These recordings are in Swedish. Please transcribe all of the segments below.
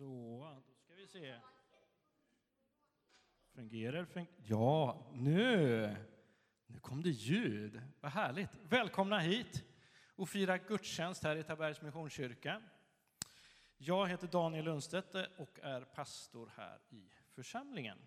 Så, då ska vi se. Fungerar fun Ja, nu! Nu kom det ljud. Vad härligt. Välkomna hit och fira gudstjänst här i Tabergs Missionskyrka. Jag heter Daniel Lundstedt och är pastor här i församlingen.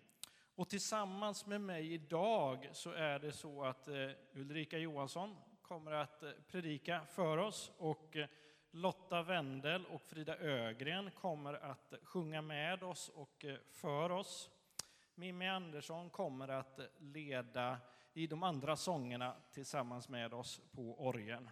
Och tillsammans med mig idag så är det så att eh, Ulrika Johansson kommer att eh, predika för oss och eh, Lotta Wendel och Frida Ögren kommer att sjunga med oss och eh, för oss. Mimmi Andersson kommer att leda i de andra sångerna tillsammans med oss på orgeln.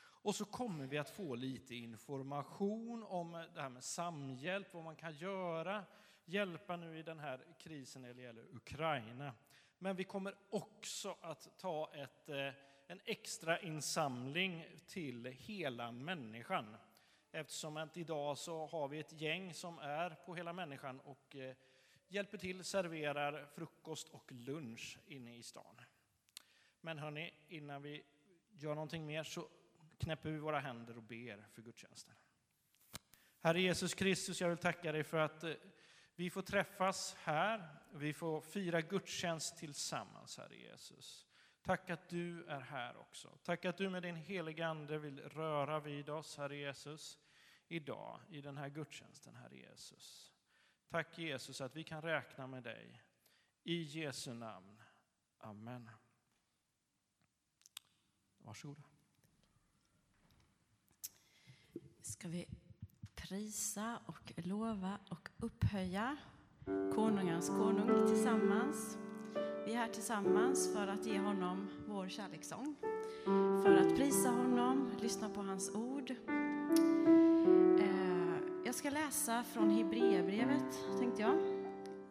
Och så kommer vi att få lite information om det här med samhjälp, vad man kan göra, hjälpa nu i den här krisen när det gäller Ukraina. Men vi kommer också att ta ett, eh, en extra insamling till hela människan. Eftersom att idag så har vi ett gäng som är på hela människan och eh, hjälper till, serverar frukost och lunch inne i stan. Men hörni, innan vi gör någonting mer så knäpper vi våra händer och ber för gudstjänsten. Herre Jesus Kristus, jag vill tacka dig för att eh, vi får träffas här. Vi får fira gudstjänst tillsammans, Herre Jesus. Tack att du är här också. Tack att du med din heliga Ande vill röra vid oss, Herre Jesus, idag i den här gudstjänsten, Herre Jesus. Tack Jesus att vi kan räkna med dig. I Jesu namn. Amen. Varsågoda. Ska vi prisa och lova och upphöja konungens konung tillsammans. Vi är här tillsammans för att ge honom vår kärlekssång. För att prisa honom, lyssna på hans ord. Eh, jag ska läsa från Hebreerbrevet, tänkte jag.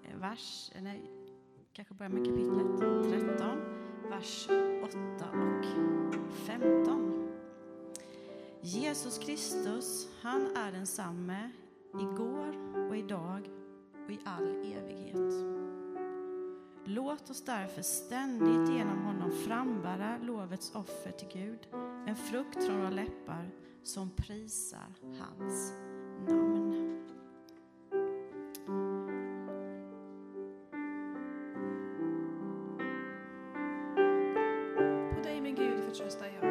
Eh, vers, eh, nej, kanske börja med kapitlet 13, vers 8 och 15. Jesus Kristus, han är densamme igår och idag och i all evighet. Låt oss därför ständigt genom honom frambära lovets offer till Gud, en frukt från våra läppar som prisar hans namn. På dig min Gud förtröstar jag.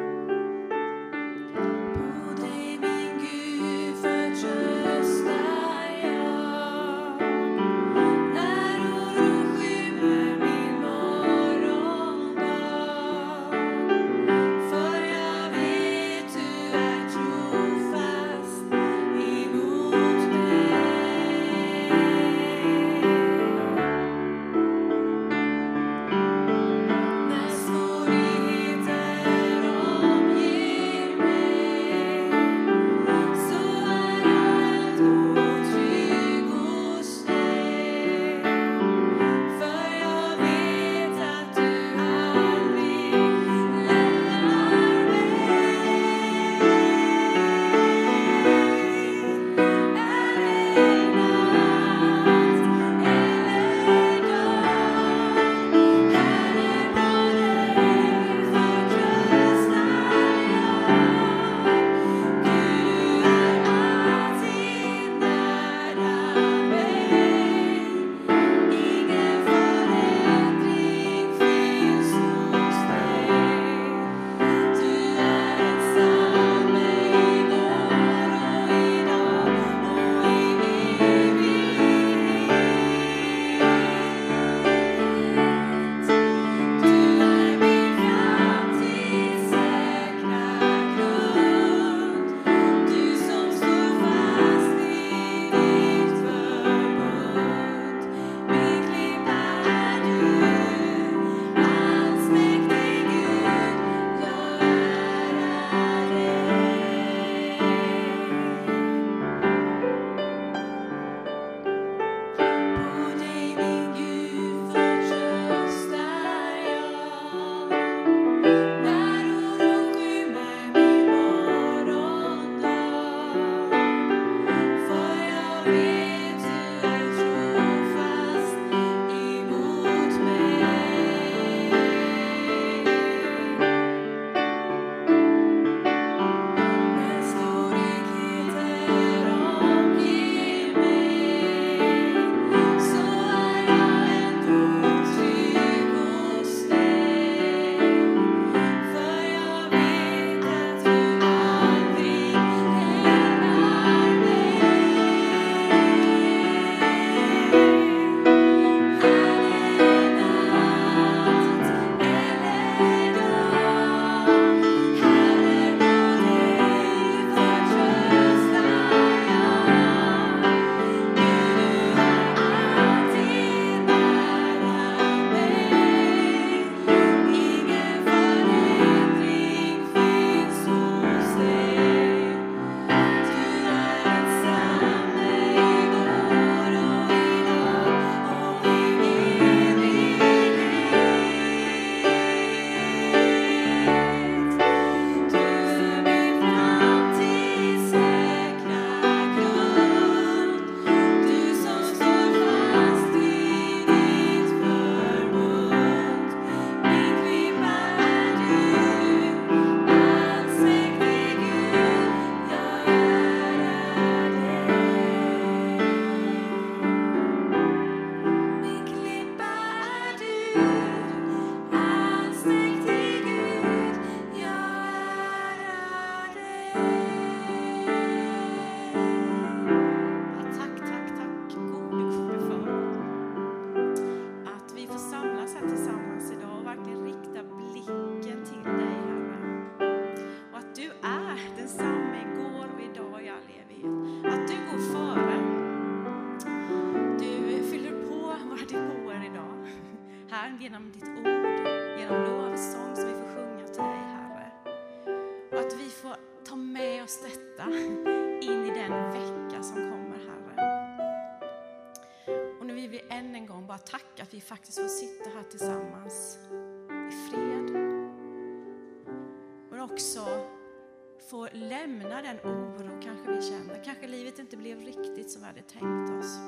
Få lämna den oro kanske vi känner. Kanske livet inte blev riktigt som vi hade tänkt oss.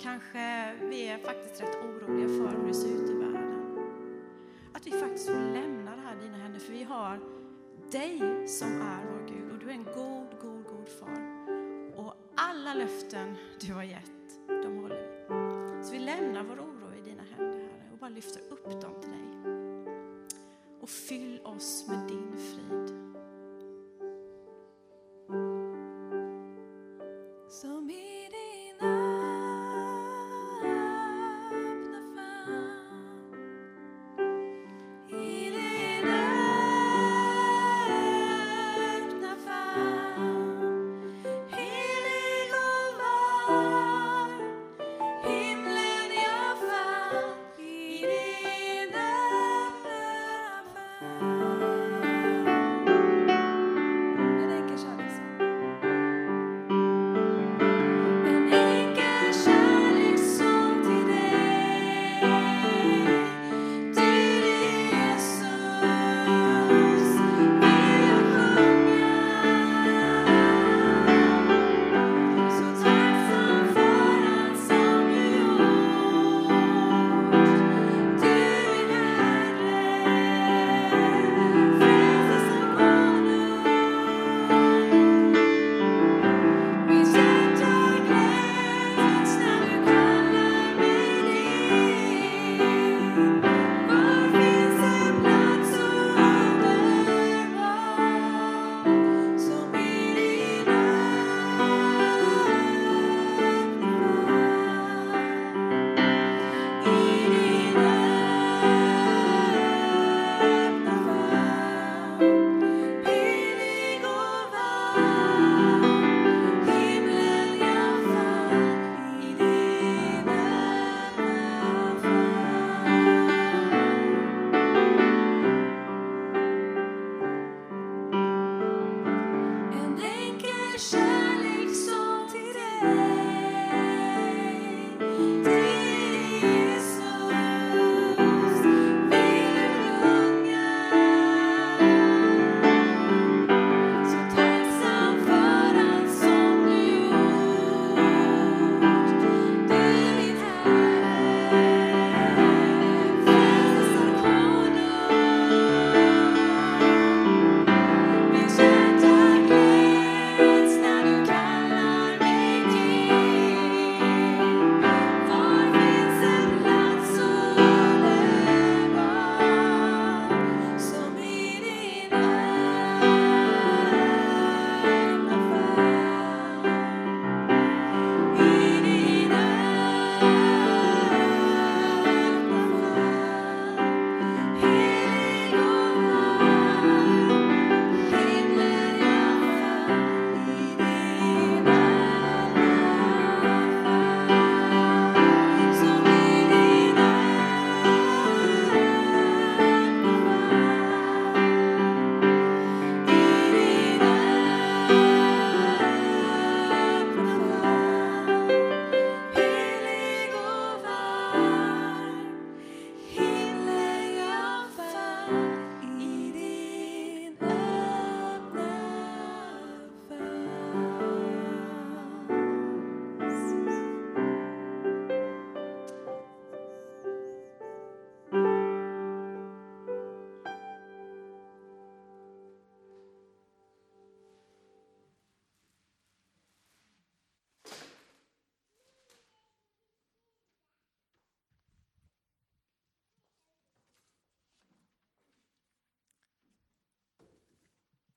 Kanske vi är faktiskt rätt oroliga för hur det ser ut i världen. Att vi faktiskt får lämna det här i dina händer, för vi har dig som är vår Gud och du är en god, god, god far. Och alla löften du har gett, de håller vi. Så vi lämnar vår oro i dina händer, Herre, och bara lyfter upp dem till dig. Och fyll oss med din frid.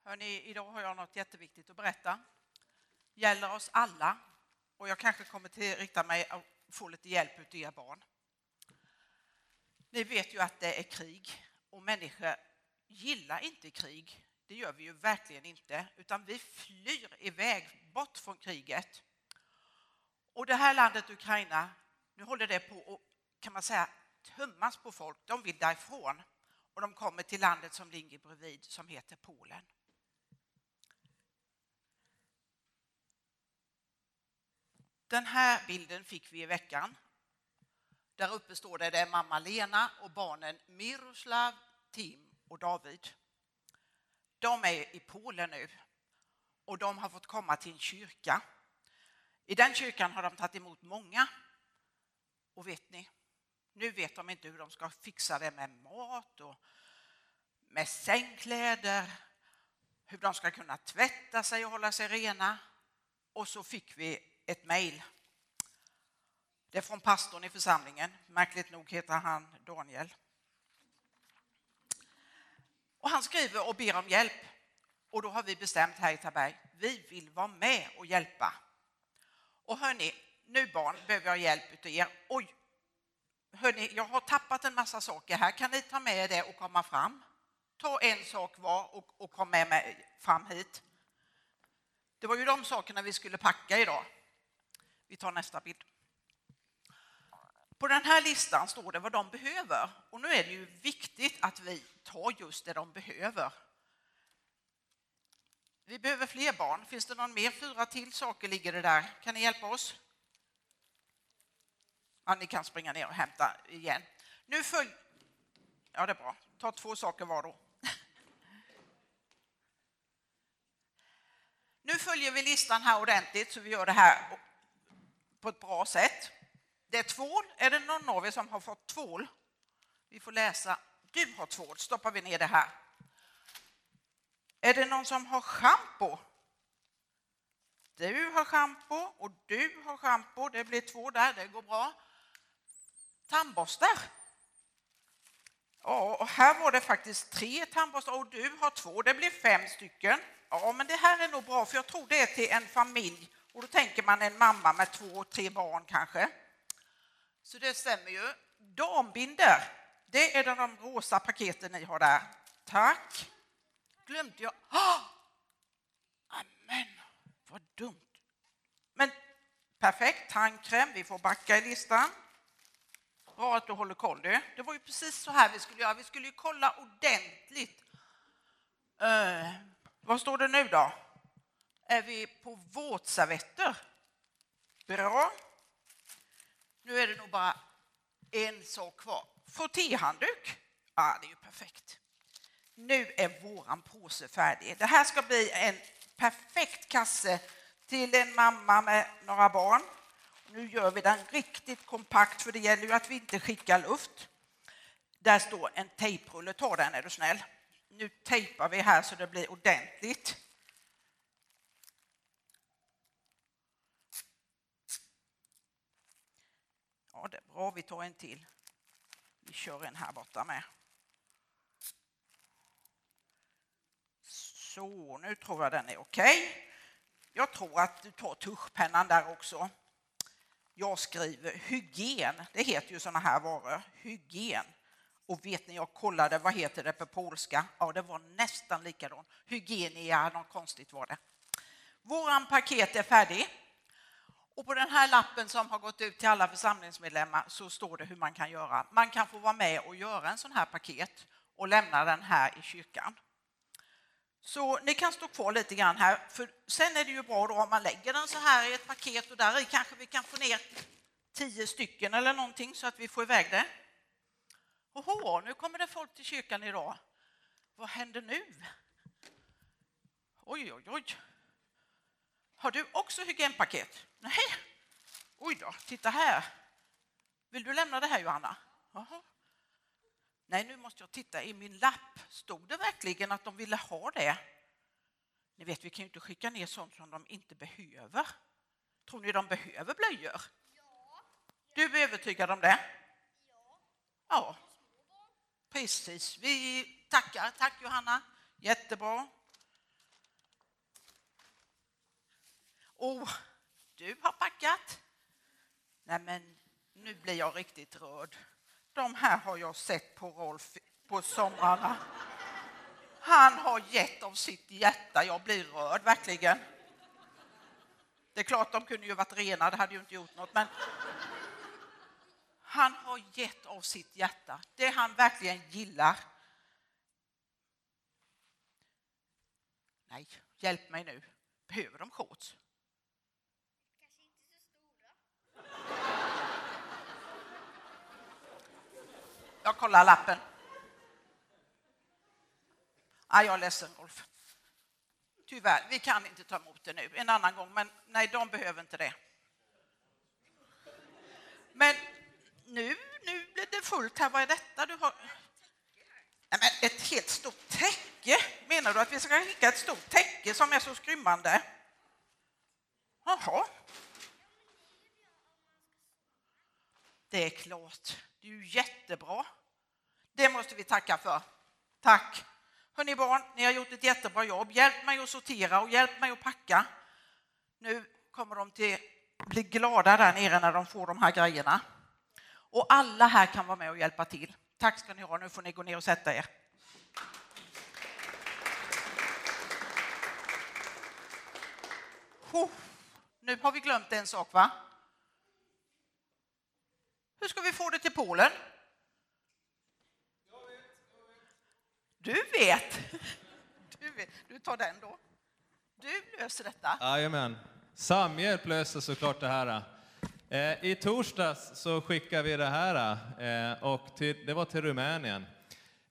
Hörrni, idag har jag något jätteviktigt att berätta. gäller oss alla och jag kanske kommer till rikta mig och få lite hjälp av er barn. Ni vet ju att det är krig och människor gillar inte krig. Det gör vi ju verkligen inte, utan vi flyr iväg bort från kriget. Och det här landet Ukraina, nu håller det på att, kan man säga, tömmas på folk. De vill därifrån och de kommer till landet som ligger bredvid som heter Polen. Den här bilden fick vi i veckan. Där uppe står det, det är mamma Lena och barnen Miroslav, Tim och David. De är i Polen nu och de har fått komma till en kyrka. I den kyrkan har de tagit emot många. Och vet ni, nu vet de inte hur de ska fixa det med mat och med sängkläder, hur de ska kunna tvätta sig och hålla sig rena. Och så fick vi ett mejl. Det är från pastorn i församlingen. Märkligt nog heter han Daniel. Och han skriver och ber om hjälp. Och då har vi bestämt här i Taberg, vi vill vara med och hjälpa. Och hörni, nu barn behöver jag hjälp utav er. Oj, hörni, jag har tappat en massa saker här. Kan ni ta med det och komma fram? Ta en sak var och, och kom med mig fram hit. Det var ju de sakerna vi skulle packa idag. Vi tar nästa bild. På den här listan står det vad de behöver och nu är det ju viktigt att vi tar just det de behöver. Vi behöver fler barn. Finns det någon mer? Fyra till saker ligger det där. Kan ni hjälpa oss? Ja, ni kan springa ner och hämta igen. Nu följ... Ja, det är bra. Ta två saker var då. Nu följer vi listan här ordentligt så vi gör det här på ett bra sätt. Det är tvål. Är det någon av er som har fått tvål? Vi får läsa. Du har tvål. Stoppar vi ner det här. Är det någon som har schampo? Du har schampo och du har schampo. Det blir två där, det går bra. Tandborstar. Ja, och här var det faktiskt tre tandborstar och du har två. Det blir fem stycken. Ja, men det här är nog bra för jag tror det är till en familj och då tänker man en mamma med två, tre barn kanske. Så det stämmer ju. Dambinder, det är de rosa paketen ni har där. Tack. Glömde jag. Oh! Amen, vad dumt. Men perfekt, tandkräm, vi får backa i listan. Bra att du håller koll du. Det var ju precis så här vi skulle göra. Vi skulle ju kolla ordentligt. Eh, vad står det nu då? Är vi på våtservetter? Bra. Nu är det nog bara en sak kvar. Frottéhandduk? Ja, det är ju perfekt. Nu är våran påse färdig. Det här ska bli en perfekt kasse till en mamma med några barn. Nu gör vi den riktigt kompakt för det gäller ju att vi inte skickar luft. Där står en tejprulle, ta den är du snäll. Nu tejpar vi här så det blir ordentligt. Ja, det är bra, vi tar en till. Vi kör en här borta med. Så, nu tror jag den är okej. Okay. Jag tror att du tar tuschpennan där också. Jag skriver hygien, det heter ju sådana här varor, hygien. Och vet ni, jag kollade, vad heter det på polska? Ja, det var nästan likadant. Hygienia, något konstigt var det. Våran paket är färdig. Och på den här lappen som har gått ut till alla församlingsmedlemmar så står det hur man kan göra. Man kan få vara med och göra en sån här paket och lämna den här i kyrkan. Så ni kan stå kvar lite grann här, för sen är det ju bra då om man lägger den så här i ett paket och där i kanske vi kan få ner tio stycken eller någonting så att vi får iväg det. Oho, nu kommer det folk till kyrkan idag. Vad händer nu? Oj, oj, oj. Har du också hygienpaket? Nej. Oj då, titta här. Vill du lämna det här Johanna? Aha. Nej, nu måste jag titta i min lapp. Stod det verkligen att de ville ha det? Ni vet, vi kan ju inte skicka ner sånt som de inte behöver. Tror ni de behöver blöjor? Ja. Du är övertygad om det? Ja. Ja. Precis. Vi tackar. Tack Johanna. Jättebra. Och du har packat. Nej, men nu blir jag riktigt rörd. De här har jag sett på Rolf på somrarna. Han har gett av sitt hjärta. Jag blir rörd, verkligen. Det är klart, de kunde ju varit rena, det hade ju inte gjort något. Men han har gett av sitt hjärta, det han verkligen gillar. Nej, hjälp mig nu. Behöver de shorts? Kanske inte så stora. Jag kollar lappen. Nej, jag är ledsen Rolf. Tyvärr, vi kan inte ta emot det nu. En annan gång, men nej, de behöver inte det. Men nu, nu blir det fullt här. Vad är detta du har? Nej, men ett helt stort täcke. Menar du att vi ska skicka ett stort täcke som är så skrymmande? Jaha. Det är klart. Det är ju jättebra. Det måste vi tacka för. Tack. Hörni barn, ni har gjort ett jättebra jobb. Hjälp mig att sortera och hjälp mig att packa. Nu kommer de till bli glada där nere när de får de här grejerna. Och alla här kan vara med och hjälpa till. Tack ska ni ha. Nu får ni gå ner och sätta er. Oh, nu har vi glömt en sak, va? Hur ska vi få det till Polen? Du vet. Du, vet. du tar den då. Du löser detta. Jajamän. Samhjälp löser såklart det här. Eh, I torsdags så skickade vi det här eh, och till, det var till Rumänien.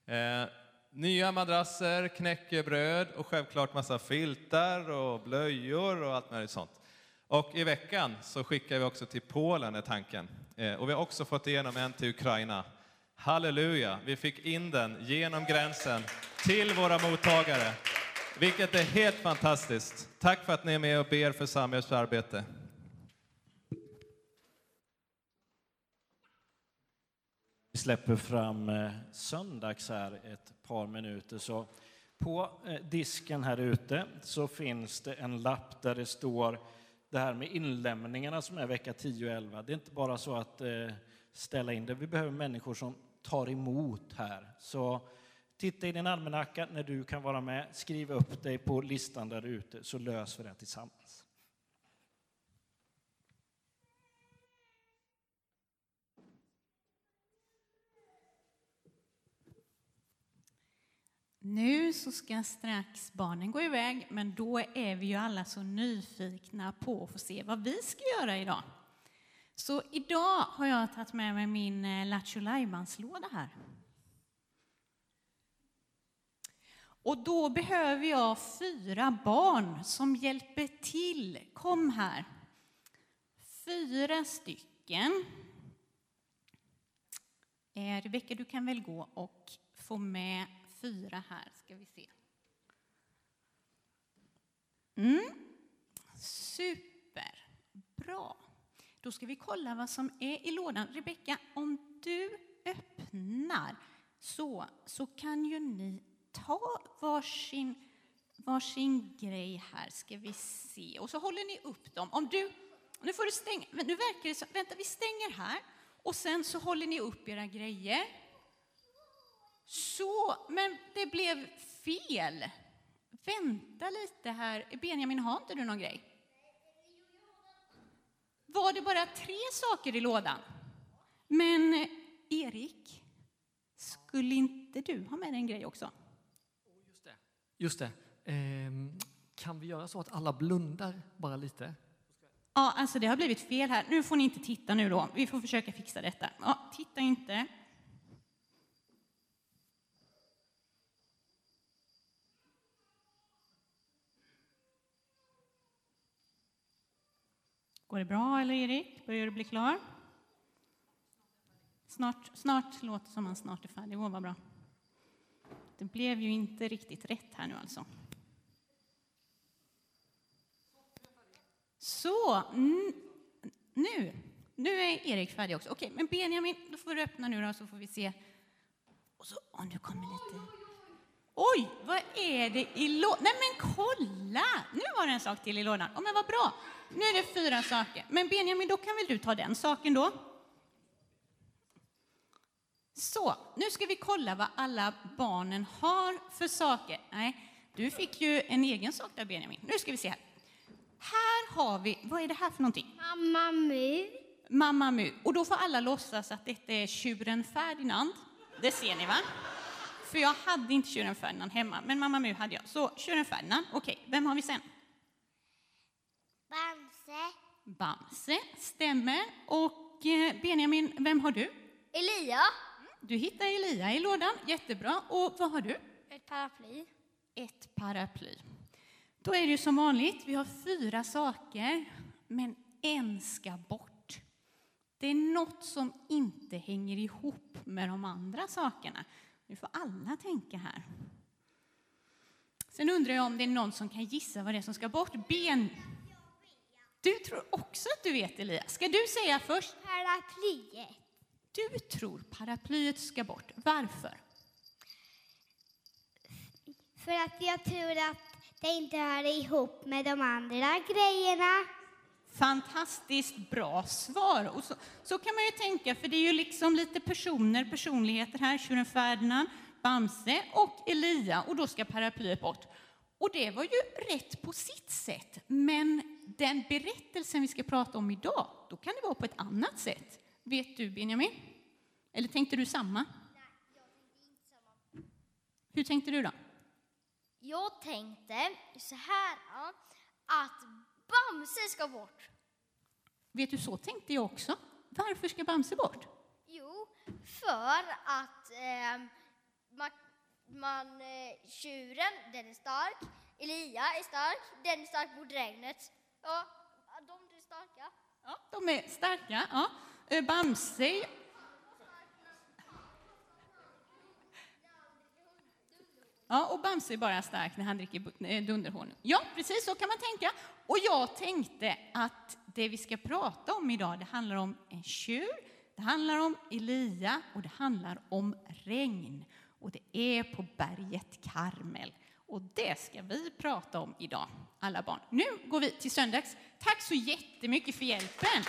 Eh, nya madrasser, knäckebröd och självklart massa filtar och blöjor och allt möjligt sånt. Och i veckan så skickar vi också till Polen är tanken. Och vi har också fått igenom en till Ukraina. Halleluja, vi fick in den genom gränsen till våra mottagare. Vilket är helt fantastiskt. Tack för att ni är med och ber för Samuels arbete. Vi släpper fram eh, söndags här ett par minuter. Så på eh, disken här ute så finns det en lapp där det står det här med inlämningarna som är vecka 10 och 11. Det är inte bara så att eh, ställa in det. Vi behöver människor som tar emot här. Så titta i din almanacka när du kan vara med. Skriv upp dig på listan där ute så löser vi det tillsammans. Nu så ska strax barnen gå iväg, men då är vi ju alla så nyfikna på att få se vad vi ska göra idag. Så idag har jag tagit med mig min eh, Lattjo låda här. Och då behöver jag fyra barn som hjälper till. Kom här. Fyra stycken. Eh, Rebecka, du kan väl gå och få med fyra här, ska vi se. Mm. Superbra. Då ska vi kolla vad som är i lådan. Rebecka, om du öppnar så, så kan ju ni ta varsin, varsin grej här, ska vi se. Och så håller ni upp dem. Om du, nu får du stänga, men nu verkar det som vänta vi stänger här och sen så håller ni upp era grejer. Så, men det blev fel. Vänta lite här. Benjamin, har inte du någon grej? Var det bara tre saker i lådan? Men eh, Erik, skulle inte du ha med dig en grej också? Just det. Just det. Ehm, kan vi göra så att alla blundar bara lite? Ja, alltså det har blivit fel här. Nu får ni inte titta nu då. Vi får försöka fixa detta. Ja, titta inte. Går det bra eller Erik? Börjar du bli klar? Snart, snart låter som han snart är färdig. Åh, vad bra. Det blev ju inte riktigt rätt här nu alltså. Så, nu. Nu är Erik färdig också. Okej, men Benjamin, då får du öppna nu då så får vi se. Och så, åh, nu kommer lite. Oj, vad är det i lådan? Nej men kolla! Nu var det en sak till i lådan. Oh, men vad bra. Nu är det fyra saker. Men Benjamin, då kan väl du ta den saken då? Så, nu ska vi kolla vad alla barnen har för saker. Nej, du fick ju en egen sak där Benjamin. Nu ska vi se här. Här har vi, vad är det här för någonting? Mamma Mu. Mamma Mu. Och då får alla låtsas att detta är tjuren Ferdinand. Det ser ni va? För jag hade inte tjuren Ferdinand hemma, men Mamma Mu hade jag. Så tjuren Ferdinand, okej, vem har vi sen? Bamse. Stämmer. Och eh, Benjamin, vem har du? Elia. du hittar Elia i lådan, jättebra. Och vad har du? Ett paraply. Ett paraply. Då är det ju som vanligt, vi har fyra saker, men en ska bort. Det är något som inte hänger ihop med de andra sakerna. Nu får alla tänka här. Sen undrar jag om det är någon som kan gissa vad det är som ska bort. Ben. Du tror också att du vet, Elias. Ska du säga först? Paraplyet. Du tror paraplyet ska bort. Varför? För att jag tror att det inte hör ihop med de andra grejerna. Fantastiskt bra svar. Och så, så kan man ju tänka, för det är ju liksom lite personer, personligheter här. Tjuren Ferdinand, Bamse och Elia. Och då ska paraplyet bort. Och det var ju rätt på sitt sätt. Men den berättelsen vi ska prata om idag, då kan det vara på ett annat sätt. Vet du, Benjamin? Eller tänkte du samma? Hur tänkte du då? Jag tänkte så här ja, att Bamse ska bort. Vet du, så tänkte jag också. Varför ska Bamse bort? Jo, för att eh, man, man, eh, tjuren, den är stark. Elia är stark, den är stark mot regnet. Ja, de är starka. Ja, de är starka. Ja. Eh, Bamse... Ja, och Bamse är bara stark när han dricker eh, dunderhorn. dunderhonung. Ja, precis så kan man tänka. Och jag tänkte att det vi ska prata om idag, det handlar om en tjur, det handlar om Elia och det handlar om regn. Och det är på berget Karmel. Och det ska vi prata om idag, alla barn. Nu går vi till söndags. Tack så jättemycket för hjälpen.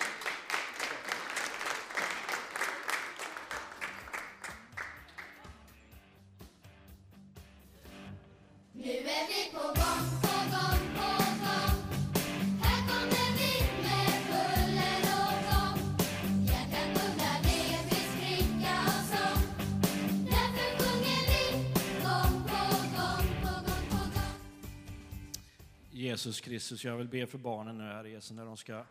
Kristus, jag vill be för barnen nu, Herre Jesus, när de ska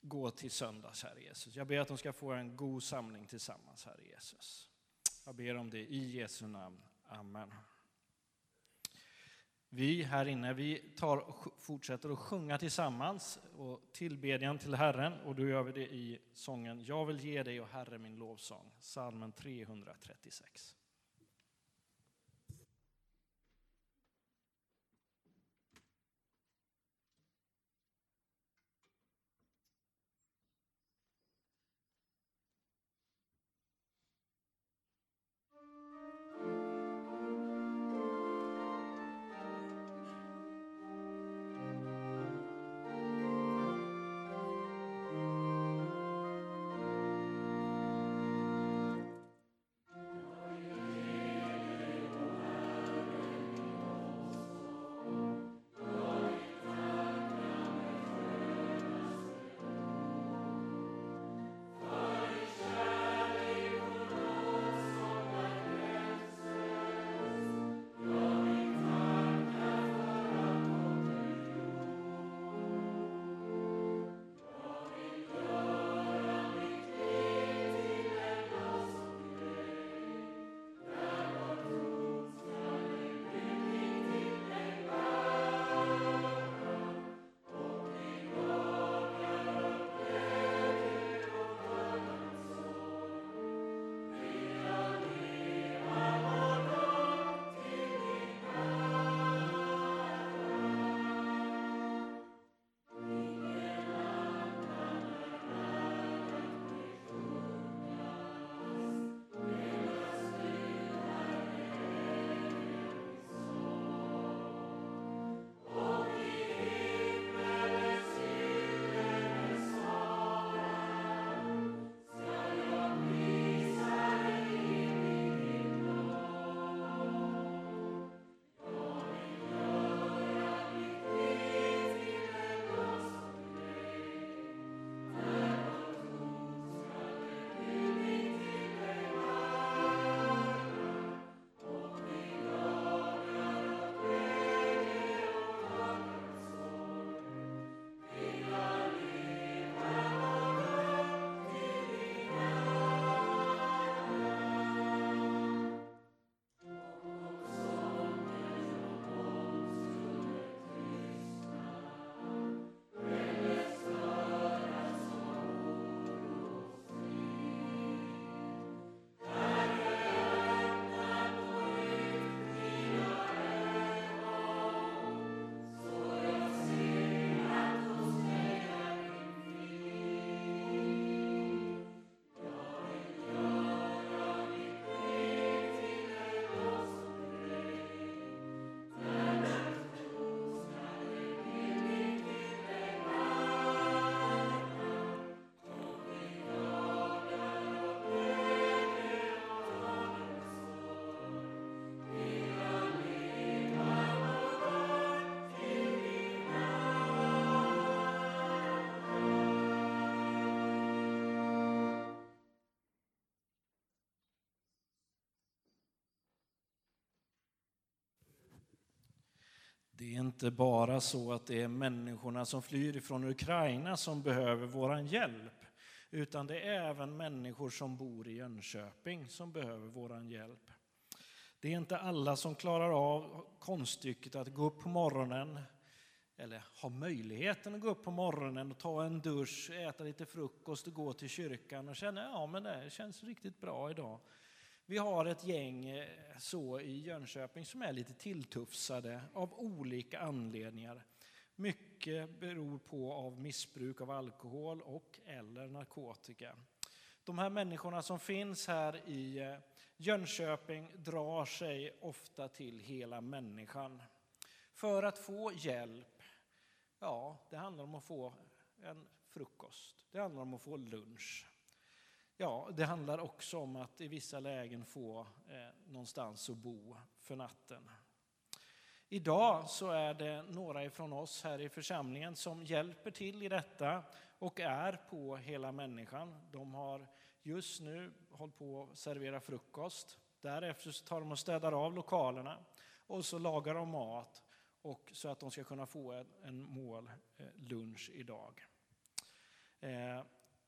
gå till söndags, Herre Jesus. Jag ber att de ska få en god samling tillsammans, Herre Jesus. Jag ber om det i Jesu namn. Amen. Vi här inne, vi tar, och fortsätter att sjunga tillsammans och tillbedjan till Herren och då gör vi det i sången Jag vill ge dig, och Herre, min lovsång, salmen 336. Det är inte bara så att det är människorna som flyr från Ukraina som behöver vår hjälp, utan det är även människor som bor i Jönköping som behöver vår hjälp. Det är inte alla som klarar av konststycket att gå upp på morgonen eller ha möjligheten att gå upp på morgonen och ta en dusch, äta lite frukost och gå till kyrkan och känna ja men det känns riktigt bra idag. Vi har ett gäng eh, så i Jönköping som är lite tilltufsade av olika anledningar. Mycket beror på av missbruk av alkohol och eller narkotika. De här människorna som finns här i eh, Jönköping drar sig ofta till hela människan. För att få hjälp, ja, det handlar om att få en frukost. Det handlar om att få lunch. Ja, det handlar också om att i vissa lägen få eh, någonstans att bo för natten. Idag så är det några ifrån oss här i församlingen som hjälper till i detta och är på hela människan. De har just nu hållit på att servera frukost. Därefter så tar de och städar av lokalerna och så lagar de mat och så att de ska kunna få en, en mål eh, lunch idag. Eh,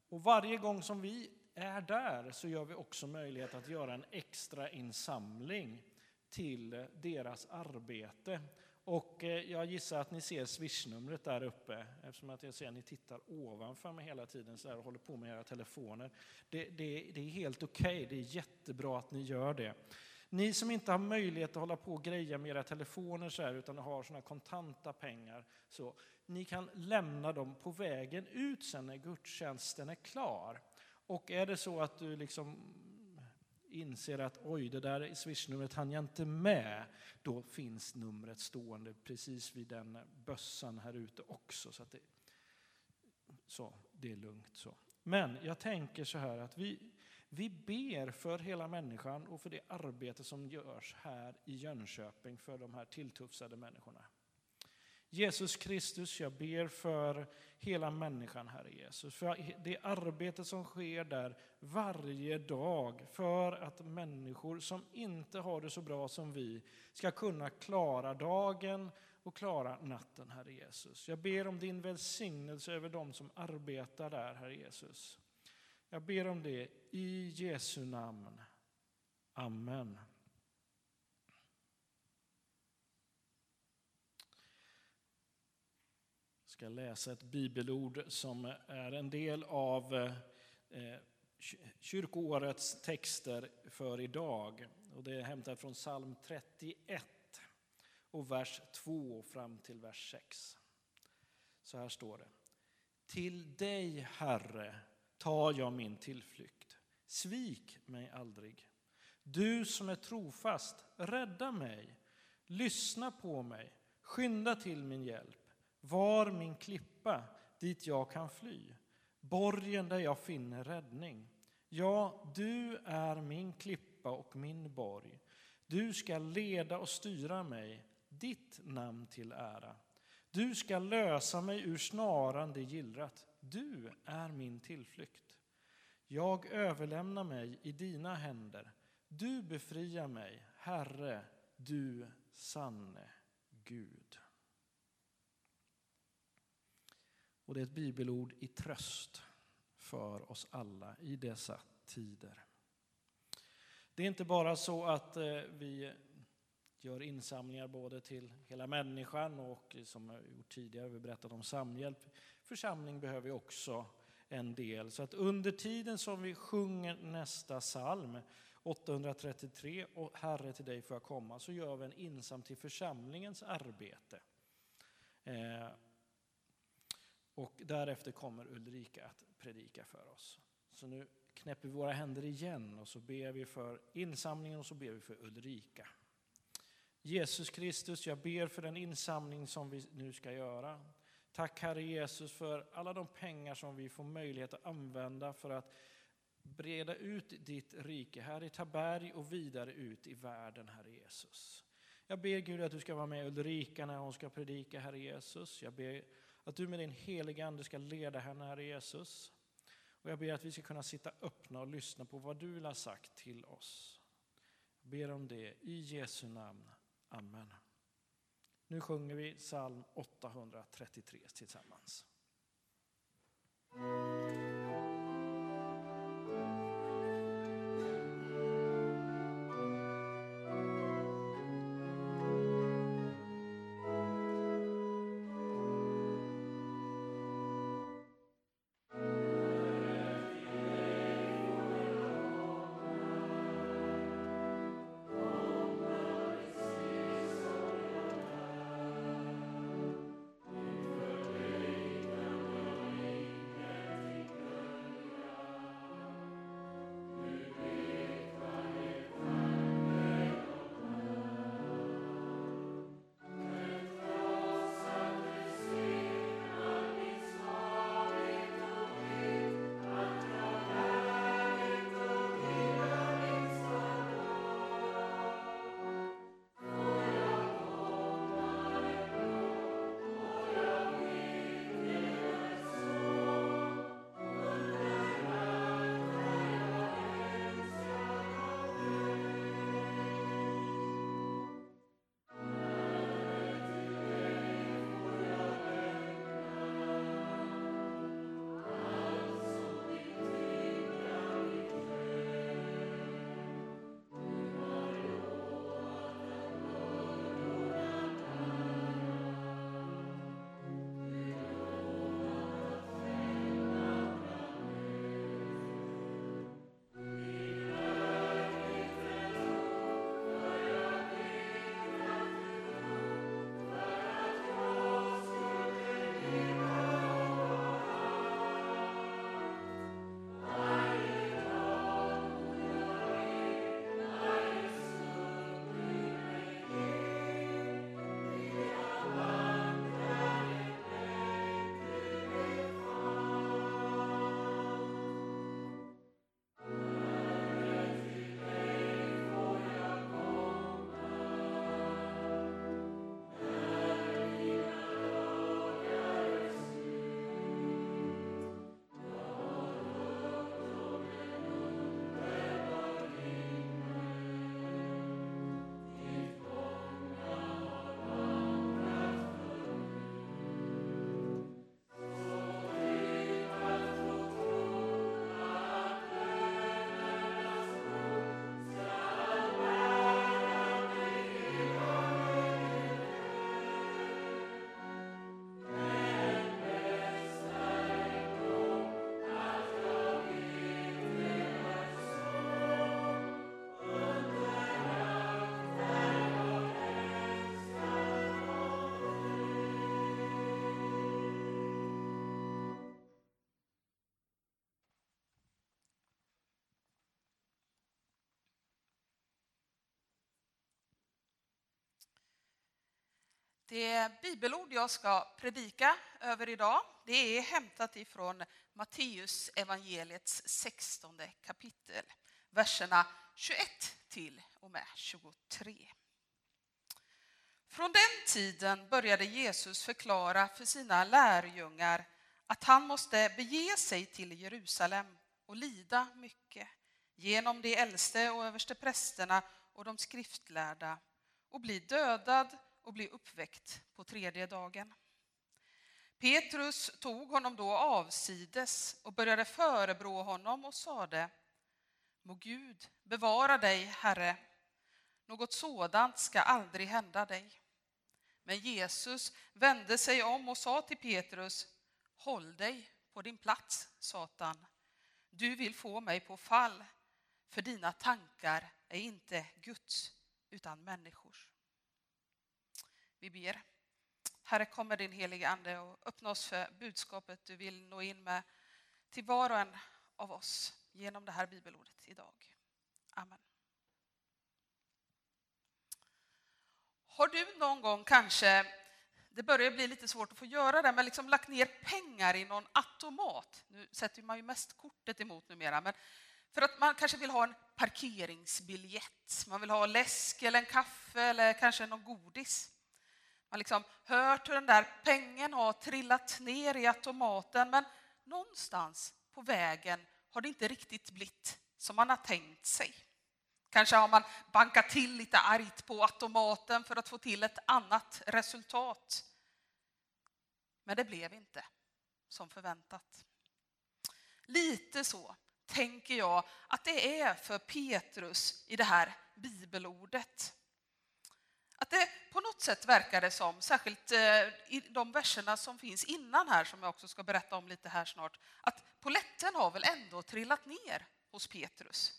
och varje gång som vi är där så gör vi också möjlighet att göra en extra insamling till deras arbete. Och eh, jag gissar att ni ser swishnumret där uppe eftersom att jag ser att ni tittar ovanför mig hela tiden så här och håller på med era telefoner. Det, det, det är helt okej, okay. det är jättebra att ni gör det. Ni som inte har möjlighet att hålla på och greja med era telefoner så här, utan har såna kontanta pengar, så ni kan lämna dem på vägen ut sen när gudstjänsten är klar. Och är det så att du liksom inser att oj, det där swishnumret hann jag inte med, då finns numret stående precis vid den bössan här ute också. Så, att det, så det är lugnt så. Men jag tänker så här att vi, vi ber för hela människan och för det arbete som görs här i Jönköping för de här tilltufsade människorna. Jesus Kristus, jag ber för hela människan, Herre Jesus. För det arbete som sker där varje dag för att människor som inte har det så bra som vi ska kunna klara dagen och klara natten, Herre Jesus. Jag ber om din välsignelse över dem som arbetar där, Herre Jesus. Jag ber om det i Jesu namn. Amen. Ska läsa ett bibelord som är en del av eh, kyrkoårets texter för idag. Och det är hämtat från psalm 31 och vers 2 fram till vers 6. Så här står det. Till dig, Herre, tar jag min tillflykt. Svik mig aldrig. Du som är trofast, rädda mig. Lyssna på mig. Skynda till min hjälp. Var min klippa dit jag kan fly, borgen där jag finner räddning. Ja, du är min klippa och min borg. Du ska leda och styra mig, ditt namn till ära. Du ska lösa mig ur snaran det gillrat. Du är min tillflykt. Jag överlämnar mig i dina händer. Du befriar mig, Herre, du sanne Gud. Och det är ett bibelord i tröst för oss alla i dessa tider. Det är inte bara så att eh, vi gör insamlingar både till hela människan och eh, som jag gjort tidigare, vi berättat om samhjälp. Församling behöver också en del. Så att under tiden som vi sjunger nästa psalm, 833, och Herre till dig får jag komma, så gör vi en insam till församlingens arbete. Eh, och därefter kommer Ulrika att predika för oss. Så nu knäpper vi våra händer igen och så ber vi för insamlingen och så ber vi för Ulrika. Jesus Kristus, jag ber för den insamling som vi nu ska göra. Tack Herre Jesus för alla de pengar som vi får möjlighet att använda för att breda ut ditt rike här i Taberg och vidare ut i världen, Herre Jesus. Jag ber Gud att du ska vara med Ulrika när hon ska predika, Herre Jesus. Jag ber att du med din heliga Ande ska leda henne, Herre Jesus. Och jag ber att vi ska kunna sitta öppna och lyssna på vad du vill ha sagt till oss. Jag ber om det i Jesu namn. Amen. Nu sjunger vi psalm 833 tillsammans. Det bibelord jag ska predika över idag det är hämtat ifrån Matteus evangeliets 16 kapitel, verserna 21 till och med 23. Från den tiden började Jesus förklara för sina lärjungar att han måste bege sig till Jerusalem och lida mycket genom de äldste och översteprästerna och de skriftlärda och bli dödad och bli uppväckt på tredje dagen. Petrus tog honom då avsides och började förebrå honom och sade Må Gud bevara dig, Herre. Något sådant ska aldrig hända dig. Men Jesus vände sig om och sa till Petrus Håll dig på din plats, Satan. Du vill få mig på fall, för dina tankar är inte Guds utan människors. Vi ber. Herre, kommer din heliga Ande och öppna oss för budskapet du vill nå in med till var och en av oss genom det här bibelordet idag. Amen. Har du någon gång kanske, det börjar bli lite svårt att få göra det, men liksom lagt ner pengar i någon automat? Nu sätter man ju mest kortet emot numera, men för att man kanske vill ha en parkeringsbiljett, man vill ha läsk eller en kaffe eller kanske någon godis. Man liksom hört hur den där pengen har trillat ner i automaten men någonstans på vägen har det inte riktigt blivit som man har tänkt sig. Kanske har man bankat till lite argt på automaten för att få till ett annat resultat. Men det blev inte som förväntat. Lite så tänker jag att det är för Petrus i det här bibelordet. Att det på något sätt verkar det som, särskilt eh, i de verserna som finns innan här, som jag också ska berätta om lite här snart, att poletten har väl ändå trillat ner hos Petrus.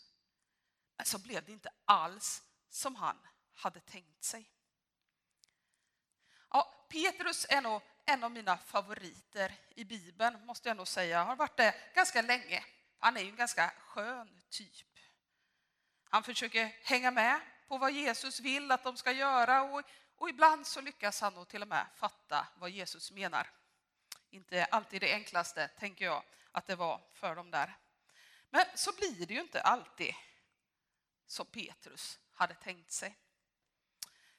Men så blev det inte alls som han hade tänkt sig. Ja, Petrus är nog en av mina favoriter i Bibeln, måste jag nog säga. Han Har varit det ganska länge. Han är ju en ganska skön typ. Han försöker hänga med på vad Jesus vill att de ska göra och, och ibland så lyckas han nog till och med fatta vad Jesus menar. Inte alltid det enklaste, tänker jag, att det var för dem där. Men så blir det ju inte alltid som Petrus hade tänkt sig.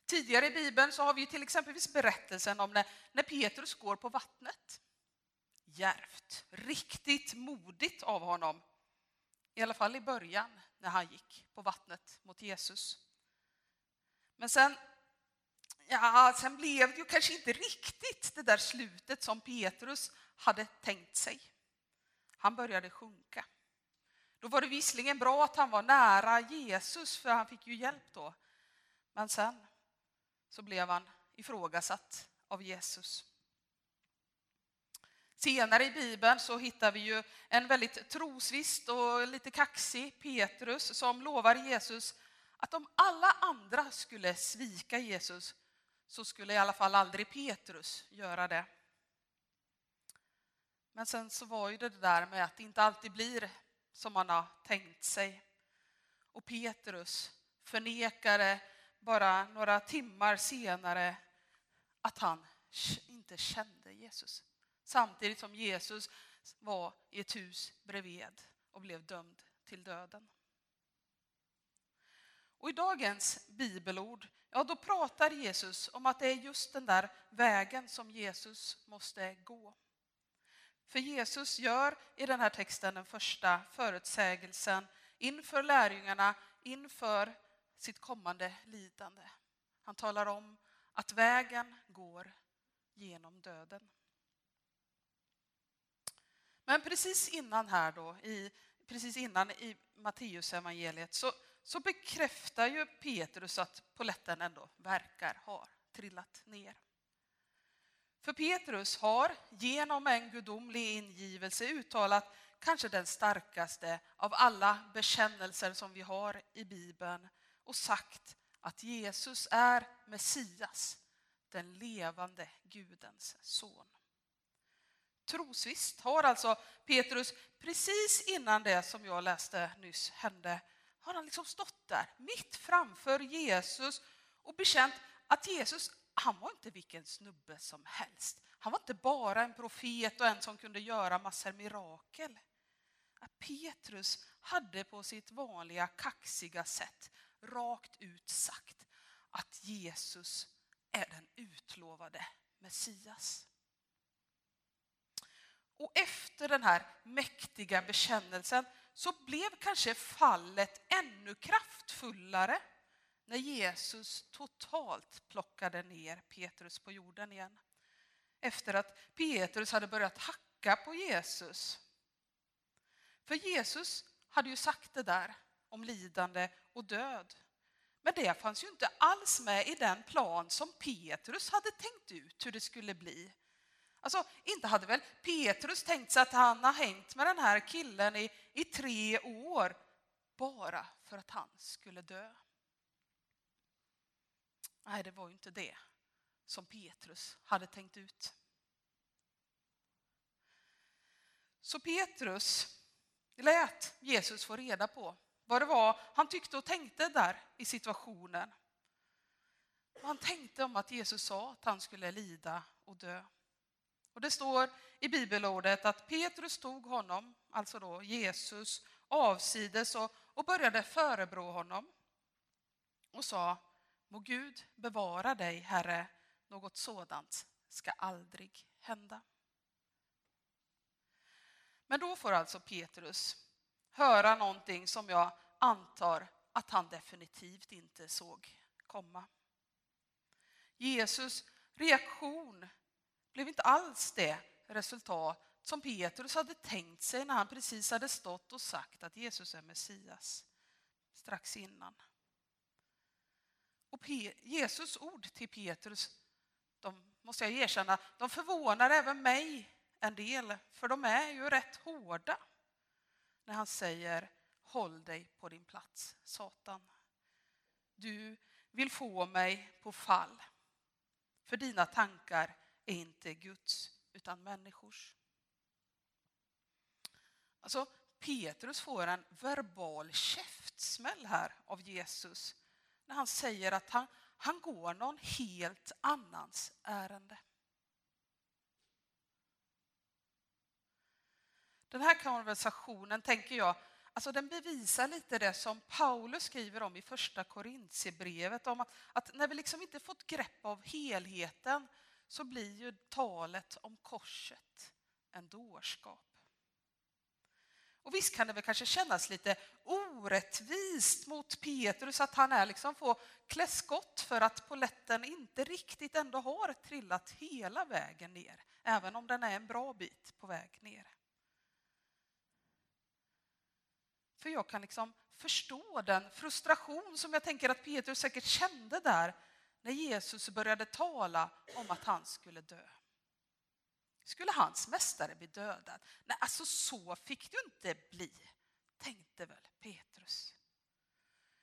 Tidigare i Bibeln så har vi till exempelvis berättelsen om när, när Petrus går på vattnet. Djärvt, riktigt modigt av honom. I alla fall i början när han gick på vattnet mot Jesus. Men sen, ja, sen blev det ju kanske inte riktigt det där slutet som Petrus hade tänkt sig. Han började sjunka. Då var det visserligen bra att han var nära Jesus, för han fick ju hjälp då. Men sen så blev han ifrågasatt av Jesus. Senare i Bibeln så hittar vi ju en väldigt trosvist och lite kaxig Petrus som lovar Jesus att om alla andra skulle svika Jesus så skulle i alla fall aldrig Petrus göra det. Men sen så var ju det där med att det inte alltid blir som man har tänkt sig. Och Petrus förnekade bara några timmar senare att han inte kände Jesus. Samtidigt som Jesus var i ett hus bredvid och blev dömd till döden. Och I dagens bibelord ja, då pratar Jesus om att det är just den där vägen som Jesus måste gå. För Jesus gör i den här texten den första förutsägelsen inför lärjungarna, inför sitt kommande lidande. Han talar om att vägen går genom döden. Men precis innan här då, i, precis innan i Matteusevangeliet så, så bekräftar ju Petrus att poletten ändå verkar ha trillat ner. För Petrus har genom en gudomlig ingivelse uttalat kanske den starkaste av alla bekännelser som vi har i Bibeln och sagt att Jesus är Messias, den levande Gudens son. Trosvisst har alltså Petrus precis innan det som jag läste nyss hände, har han liksom stått där mitt framför Jesus och bekänt att Jesus, han var inte vilken snubbe som helst. Han var inte bara en profet och en som kunde göra massor mirakel. Petrus hade på sitt vanliga kaxiga sätt rakt ut sagt att Jesus är den utlovade Messias. Och efter den här mäktiga bekännelsen så blev kanske fallet ännu kraftfullare när Jesus totalt plockade ner Petrus på jorden igen. Efter att Petrus hade börjat hacka på Jesus. För Jesus hade ju sagt det där om lidande och död. Men det fanns ju inte alls med i den plan som Petrus hade tänkt ut hur det skulle bli. Alltså, inte hade väl Petrus tänkt sig att han har hängt med den här killen i, i tre år bara för att han skulle dö. Nej, det var ju inte det som Petrus hade tänkt ut. Så Petrus lät Jesus få reda på vad det var han tyckte och tänkte där i situationen. Han tänkte om att Jesus sa att han skulle lida och dö. Och det står i bibelordet att Petrus tog honom, alltså då Jesus, avsides och, och började förebrå honom och sa Må Gud bevara dig, Herre, något sådant ska aldrig hända. Men då får alltså Petrus höra någonting som jag antar att han definitivt inte såg komma. Jesus reaktion blev inte alls det resultat som Petrus hade tänkt sig när han precis hade stått och sagt att Jesus är Messias strax innan. Och Pe Jesus ord till Petrus, de måste jag erkänna, de förvånar även mig en del, för de är ju rätt hårda när han säger håll dig på din plats, Satan. Du vill få mig på fall, för dina tankar är inte Guds utan människors. Alltså, Petrus får en verbal käftsmäll här av Jesus när han säger att han, han går någon helt annans ärende. Den här konversationen, tänker jag, alltså den bevisar lite det som Paulus skriver om i första Korintierbrevet, om att, att när vi liksom inte fått grepp av helheten så blir ju talet om korset en dårskap. Och visst kan det väl kanske kännas lite orättvist mot Petrus att han är liksom får klä skott för att poletten inte riktigt ändå har trillat hela vägen ner, även om den är en bra bit på väg ner. För jag kan liksom förstå den frustration som jag tänker att Petrus säkert kände där när Jesus började tala om att han skulle dö. Skulle hans mästare bli dödad? Nej, alltså så fick det inte bli, tänkte väl Petrus.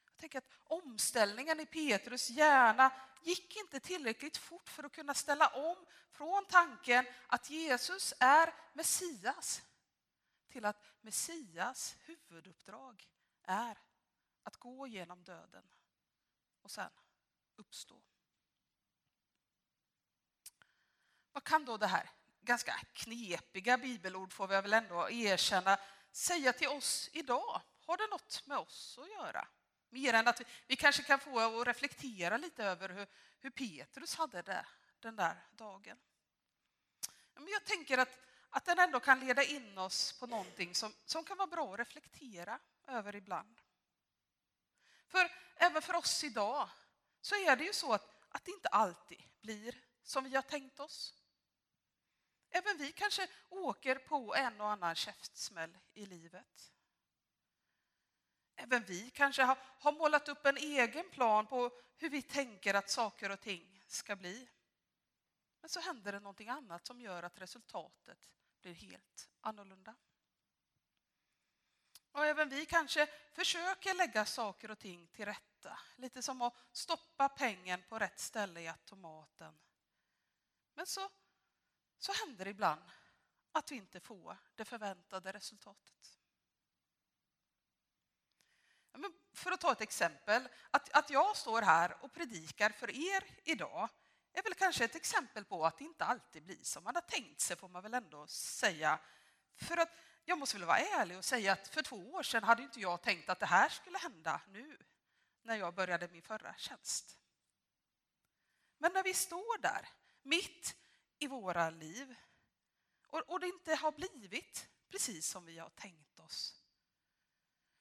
Jag tänker att omställningen i Petrus hjärna gick inte tillräckligt fort för att kunna ställa om från tanken att Jesus är Messias till att Messias huvuduppdrag är att gå genom döden och sen uppstå. Vad kan då det här ganska knepiga bibelord, får vi väl ändå erkänna, säga till oss idag? Har det något med oss att göra? Mer än att vi, vi kanske kan få att reflektera lite över hur, hur Petrus hade det den där dagen. Men jag tänker att, att den ändå kan leda in oss på någonting som, som kan vara bra att reflektera över ibland. För även för oss idag så är det ju så att, att det inte alltid blir som vi har tänkt oss. Även vi kanske åker på en och annan käftsmäll i livet. Även vi kanske har, har målat upp en egen plan på hur vi tänker att saker och ting ska bli. Men så händer det någonting annat som gör att resultatet blir helt annorlunda. Och även vi kanske försöker lägga saker och ting till rätta. Lite som att stoppa pengen på rätt ställe i automaten. Men så så händer det ibland att vi inte får det förväntade resultatet. för att ta ett exempel, att, att jag står här och predikar för er idag är väl kanske ett exempel på att det inte alltid blir som man har tänkt sig, får man väl ändå säga. För att jag måste väl vara ärlig och säga att för två år sedan hade inte jag tänkt att det här skulle hända nu, när jag började min förra tjänst. Men när vi står där, mitt i våra liv och, och det inte har blivit precis som vi har tänkt oss.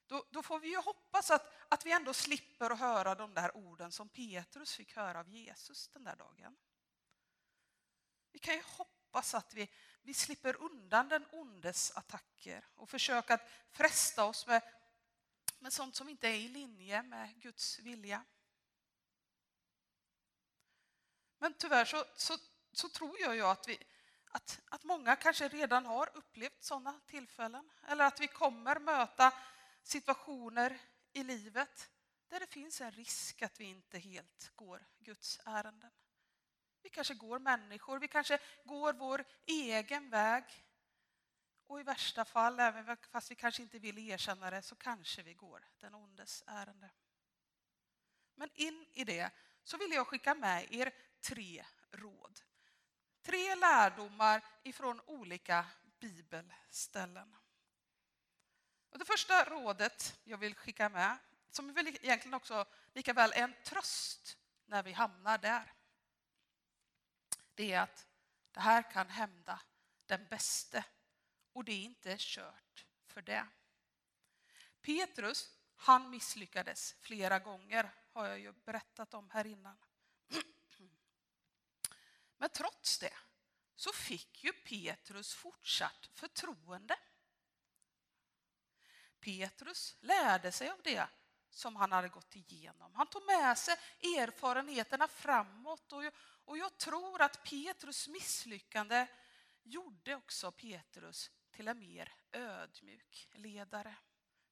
Då, då, får vi ju hoppas att, att vi ändå slipper att höra de där orden som Petrus fick höra av Jesus den där dagen. Vi kan ju hoppas att vi, vi slipper undan den ondes attacker och försöka att fresta oss med, med sånt som inte är i linje med Guds vilja. Men tyvärr så, så så tror jag ju att, vi, att, att många kanske redan har upplevt sådana tillfällen. Eller att vi kommer möta situationer i livet där det finns en risk att vi inte helt går Guds ärenden. Vi kanske går människor, vi kanske går vår egen väg. Och i värsta fall, även fast vi kanske inte vill erkänna det, så kanske vi går den ondes ärende. Men in i det så vill jag skicka med er tre råd Tre lärdomar ifrån olika bibelställen. Och det första rådet jag vill skicka med, som väl egentligen också lika väl är en tröst när vi hamnar där, det är att det här kan hända den bäste och det är inte kört för det. Petrus, Han misslyckades flera gånger, har jag ju berättat om här innan. Men trots det så fick ju Petrus fortsatt förtroende. Petrus lärde sig av det som han hade gått igenom. Han tog med sig erfarenheterna framåt och jag, och jag tror att Petrus misslyckande gjorde också Petrus till en mer ödmjuk ledare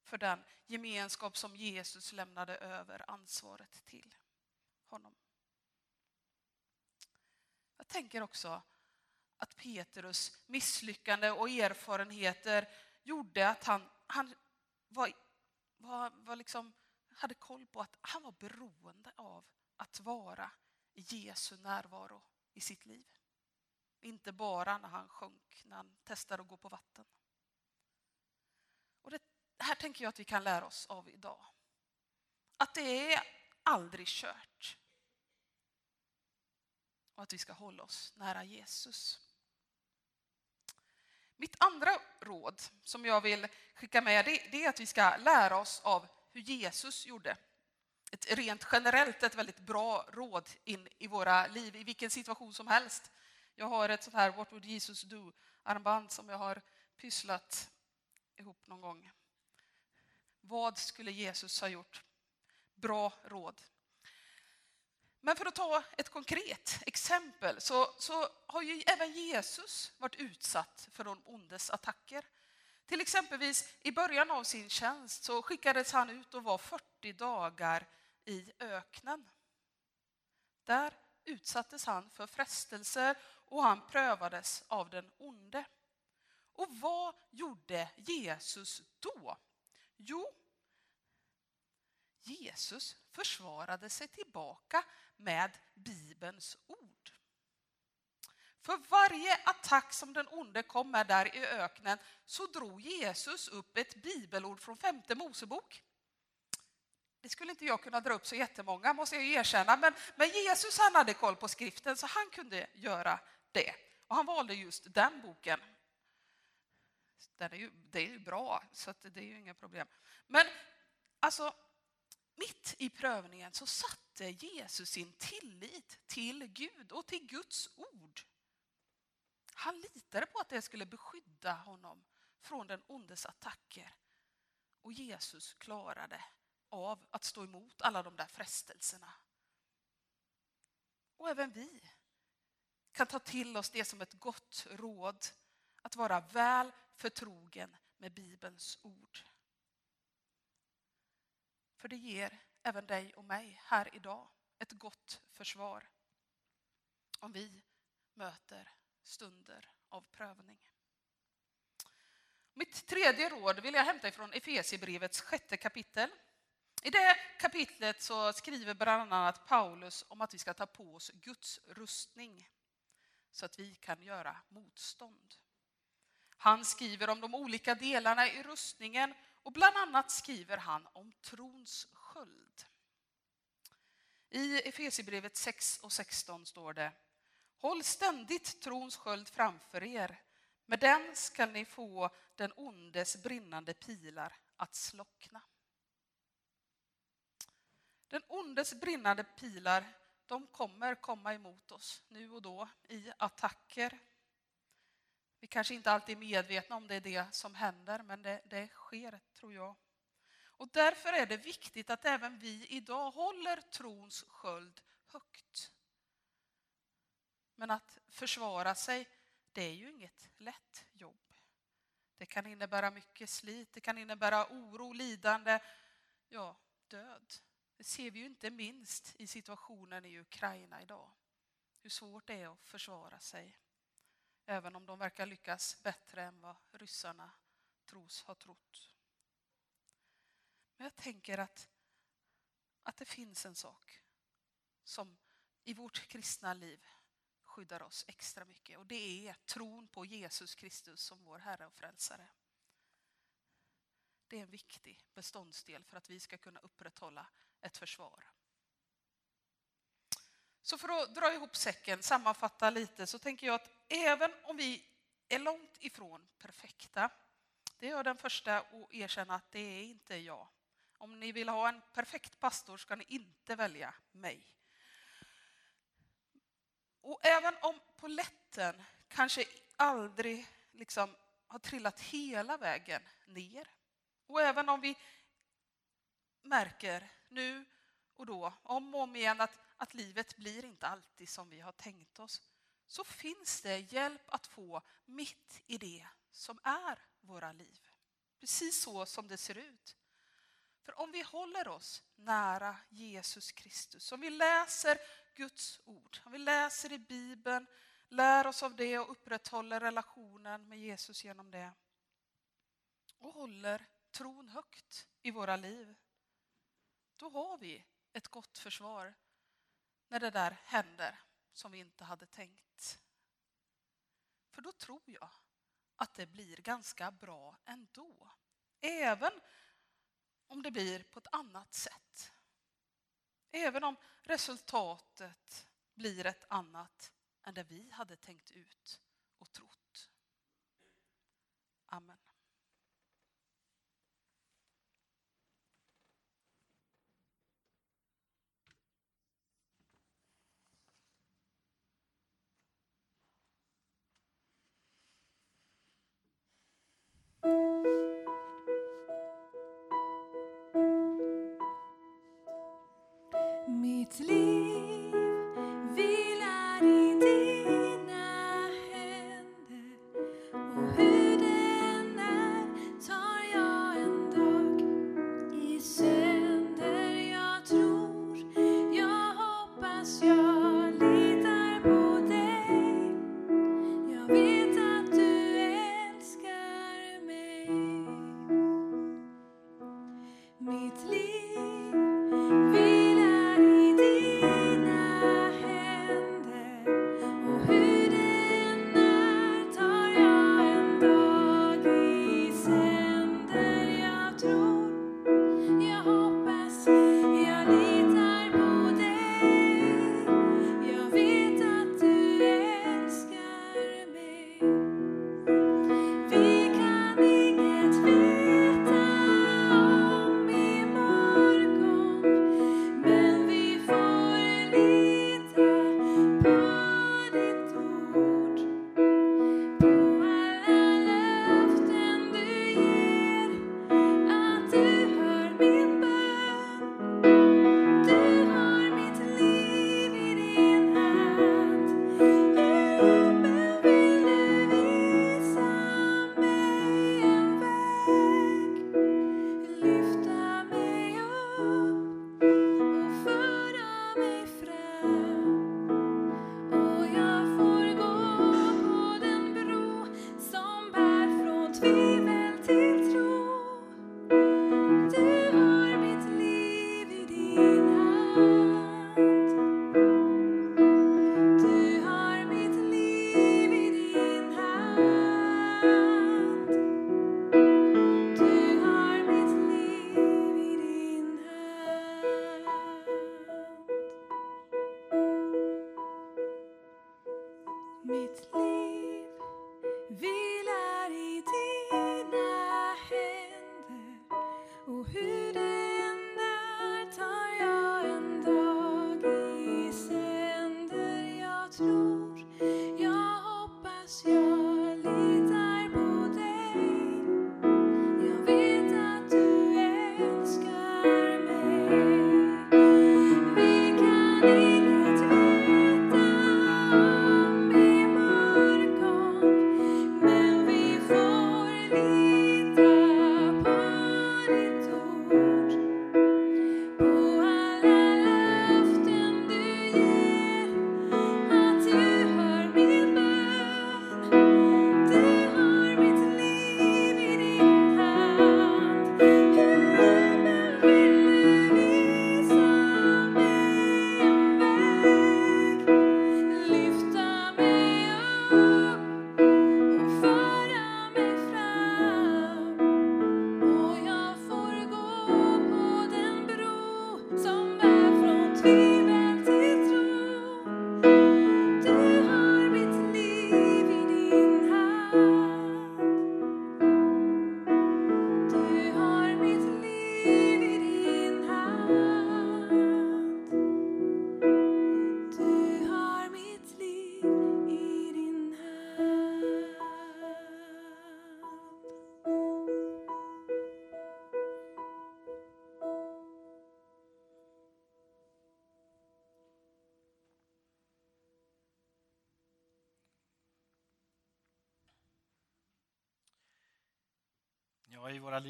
för den gemenskap som Jesus lämnade över ansvaret till honom. Jag tänker också att Petrus misslyckande och erfarenheter gjorde att han, han var, var, var liksom, hade koll på att han var beroende av att vara i Jesu närvaro i sitt liv. Inte bara när han sjönk, när han testade att gå på vatten. Och det här tänker jag att vi kan lära oss av idag. Att det är aldrig kört. Och att vi ska hålla oss nära Jesus. Mitt andra råd som jag vill skicka med det är att vi ska lära oss av hur Jesus gjorde. Ett rent generellt ett väldigt bra råd in i våra liv i vilken situation som helst. Jag har ett sånt här What would Jesus do armband som jag har pysslat ihop någon gång. Vad skulle Jesus ha gjort? Bra råd. Men för att ta ett konkret exempel så, så har ju även Jesus varit utsatt för de ondes attacker. Till exempelvis i början av sin tjänst så skickades han ut och var 40 dagar i öknen. Där utsattes han för frestelser och han prövades av den onde. Och vad gjorde Jesus då? Jo, Jesus försvarade sig tillbaka med Bibelns ord. För varje attack som den onde kom med där i öknen så drog Jesus upp ett bibelord från femte Mosebok. Det skulle inte jag kunna dra upp så jättemånga måste jag erkänna, men, men Jesus han hade koll på skriften så han kunde göra det. Och han valde just den boken. Den är ju, det är ju bra, så det är ju inga problem. Men alltså, mitt i prövningen så satte Jesus sin tillit till Gud och till Guds ord. Han litade på att det skulle beskydda honom från den ondes attacker. Och Jesus klarade av att stå emot alla de där frestelserna. Och även vi kan ta till oss det som ett gott råd att vara väl förtrogen med Bibelns ord. För det ger även dig och mig här idag ett gott försvar om vi möter stunder av prövning. Mitt tredje råd vill jag hämta ifrån Efesierbrevets sjätte kapitel. I det kapitlet så skriver bland annat Paulus om att vi ska ta på oss Guds rustning så att vi kan göra motstånd. Han skriver om de olika delarna i rustningen och bland annat skriver han om trons sköld. I Efesierbrevet 6 och 16 står det Håll ständigt trons sköld framför er. Med den skall ni få den ondes brinnande pilar att slockna. Den ondes brinnande pilar de kommer komma emot oss nu och då i attacker. Vi kanske inte alltid är medvetna om det är det som händer, men det, det sker, tror jag. Och därför är det viktigt att även vi idag håller trons sköld högt. Men att försvara sig, det är ju inget lätt jobb. Det kan innebära mycket slit, det kan innebära oro, lidande, ja, död. Det ser vi ju inte minst i situationen i Ukraina idag. Hur svårt det är att försvara sig. Även om de verkar lyckas bättre än vad ryssarna tros ha trott. Men jag tänker att, att det finns en sak som i vårt kristna liv skyddar oss extra mycket och det är tron på Jesus Kristus som vår Herre och Frälsare. Det är en viktig beståndsdel för att vi ska kunna upprätthålla ett försvar. Så för att dra ihop säcken, sammanfatta lite, så tänker jag att även om vi är långt ifrån perfekta, det är jag den första att erkänna att det är inte jag Om ni vill ha en perfekt pastor ska ni inte välja mig. Och även om poletten kanske aldrig liksom har trillat hela vägen ner och även om vi märker nu och då, om och om igen, att, att livet blir inte alltid som vi har tänkt oss, så finns det hjälp att få mitt i det som är våra liv. Precis så som det ser ut. För om vi håller oss nära Jesus Kristus, om vi läser Guds ord, om vi läser i Bibeln, lär oss av det och upprätthåller relationen med Jesus genom det och håller tron högt i våra liv, då har vi ett gott försvar när det där händer som vi inte hade tänkt. För då tror jag att det blir ganska bra ändå. Även om det blir på ett annat sätt. Även om resultatet blir ett annat än det vi hade tänkt ut och trott. Amen. Mitt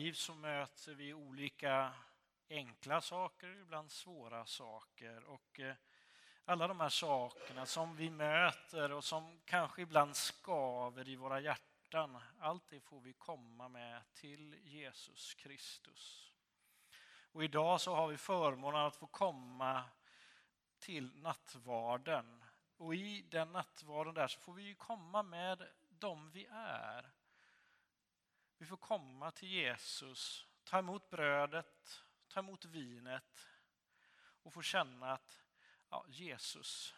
liv så möter vi olika enkla saker, ibland svåra saker. Och eh, alla de här sakerna som vi möter och som kanske ibland skaver i våra hjärtan, allt det får vi komma med till Jesus Kristus. Och idag så har vi förmånen att få komma till nattvarden. Och i den nattvarden där så får vi komma med dem vi är. Vi får komma till Jesus, ta emot brödet, ta emot vinet och få känna att ja, Jesus,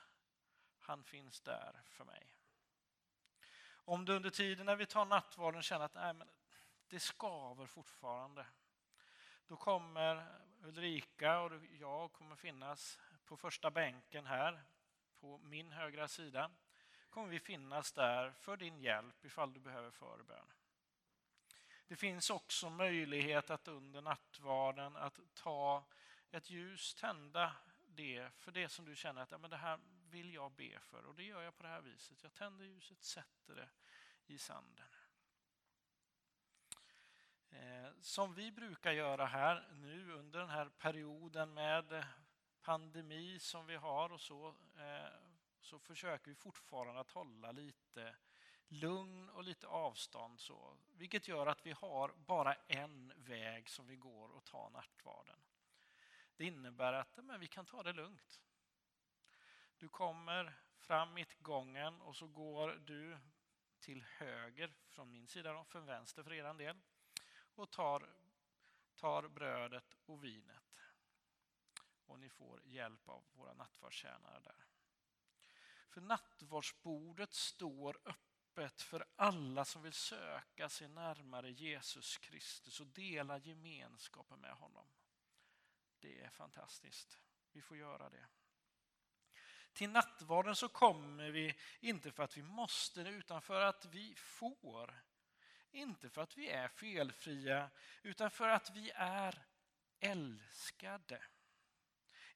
han finns där för mig. Om du under tiden när vi tar nattvarden känner att nej, men det skaver fortfarande, då kommer Ulrika och jag kommer finnas på första bänken här på min högra sida. kommer vi finnas där för din hjälp ifall du behöver förbön. Det finns också möjlighet att under nattvarden att ta ett ljus, tända det för det som du känner att ja, men det här vill jag be för och det gör jag på det här viset. Jag tänder ljuset, sätter det i sanden. Eh, som vi brukar göra här nu under den här perioden med pandemi som vi har och så, eh, så försöker vi fortfarande att hålla lite lugn och lite avstånd. Så, vilket gör att vi har bara en väg som vi går och tar nattvarden. Det innebär att men vi kan ta det lugnt. Du kommer fram mitt gången och så går du till höger från min sida, då, från vänster för er del och tar, tar brödet och vinet. Och ni får hjälp av våra nattvardstjänare där. För nattvardsbordet står öppet för alla som vill söka sig närmare Jesus Kristus och dela gemenskapen med honom. Det är fantastiskt. Vi får göra det. Till nattvarden så kommer vi inte för att vi måste utan för att vi får. Inte för att vi är felfria utan för att vi är älskade.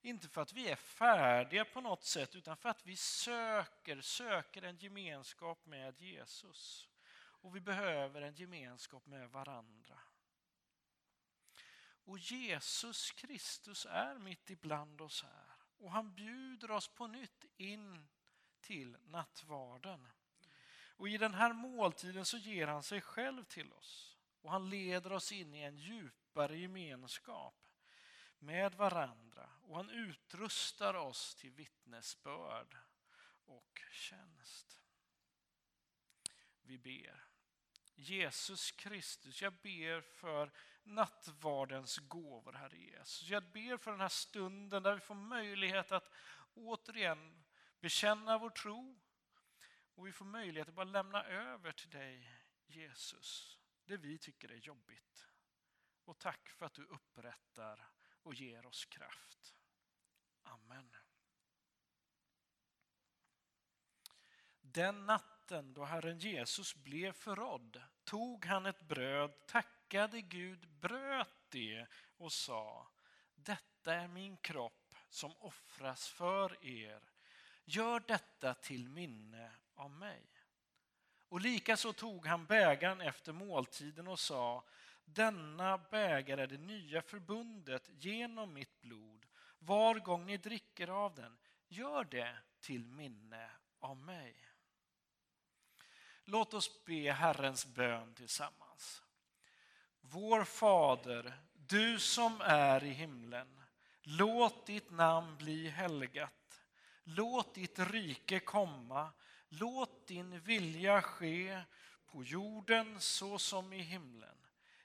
Inte för att vi är färdiga på något sätt utan för att vi söker, söker en gemenskap med Jesus. Och vi behöver en gemenskap med varandra. Och Jesus Kristus är mitt ibland oss här. Och han bjuder oss på nytt in till nattvarden. Och i den här måltiden så ger han sig själv till oss. Och han leder oss in i en djupare gemenskap med varandra. Och han utrustar oss till vittnesbörd och tjänst. Vi ber. Jesus Kristus, jag ber för nattvardens gåvor, Herre Jesus. Jag ber för den här stunden där vi får möjlighet att återigen bekänna vår tro och vi får möjlighet att bara lämna över till dig, Jesus, det vi tycker är jobbigt. Och tack för att du upprättar och ger oss kraft. Amen. Den natten då Herren Jesus blev förrådd tog han ett bröd, tackade Gud, bröt det och sa Detta är min kropp som offras för er. Gör detta till minne av mig. Och likaså tog han bägaren efter måltiden och sa denna bägare är det nya förbundet genom mitt blod. Var gång ni dricker av den, gör det till minne av mig. Låt oss be Herrens bön tillsammans. Vår Fader, du som är i himlen. Låt ditt namn bli helgat. Låt ditt rike komma. Låt din vilja ske på jorden så som i himlen.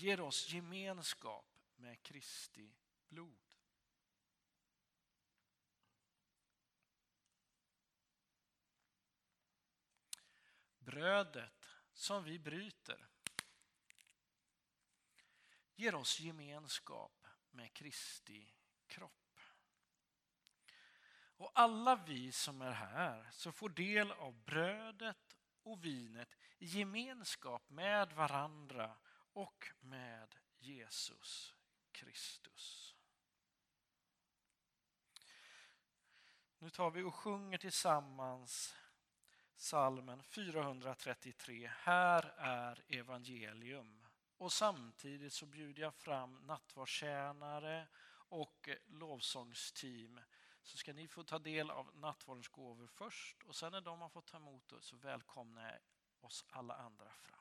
ger oss gemenskap med Kristi blod. Brödet som vi bryter ger oss gemenskap med Kristi kropp. Och alla vi som är här så får del av brödet och vinet i gemenskap med varandra och med Jesus Kristus. Nu tar vi och sjunger tillsammans salmen 433. Här är evangelium. Och samtidigt så bjuder jag fram nattvardstjänare och lovsångsteam. Så ska ni få ta del av nattvardens gåvor först och sen när de har fått ta emot det så välkomnar jag oss alla andra fram.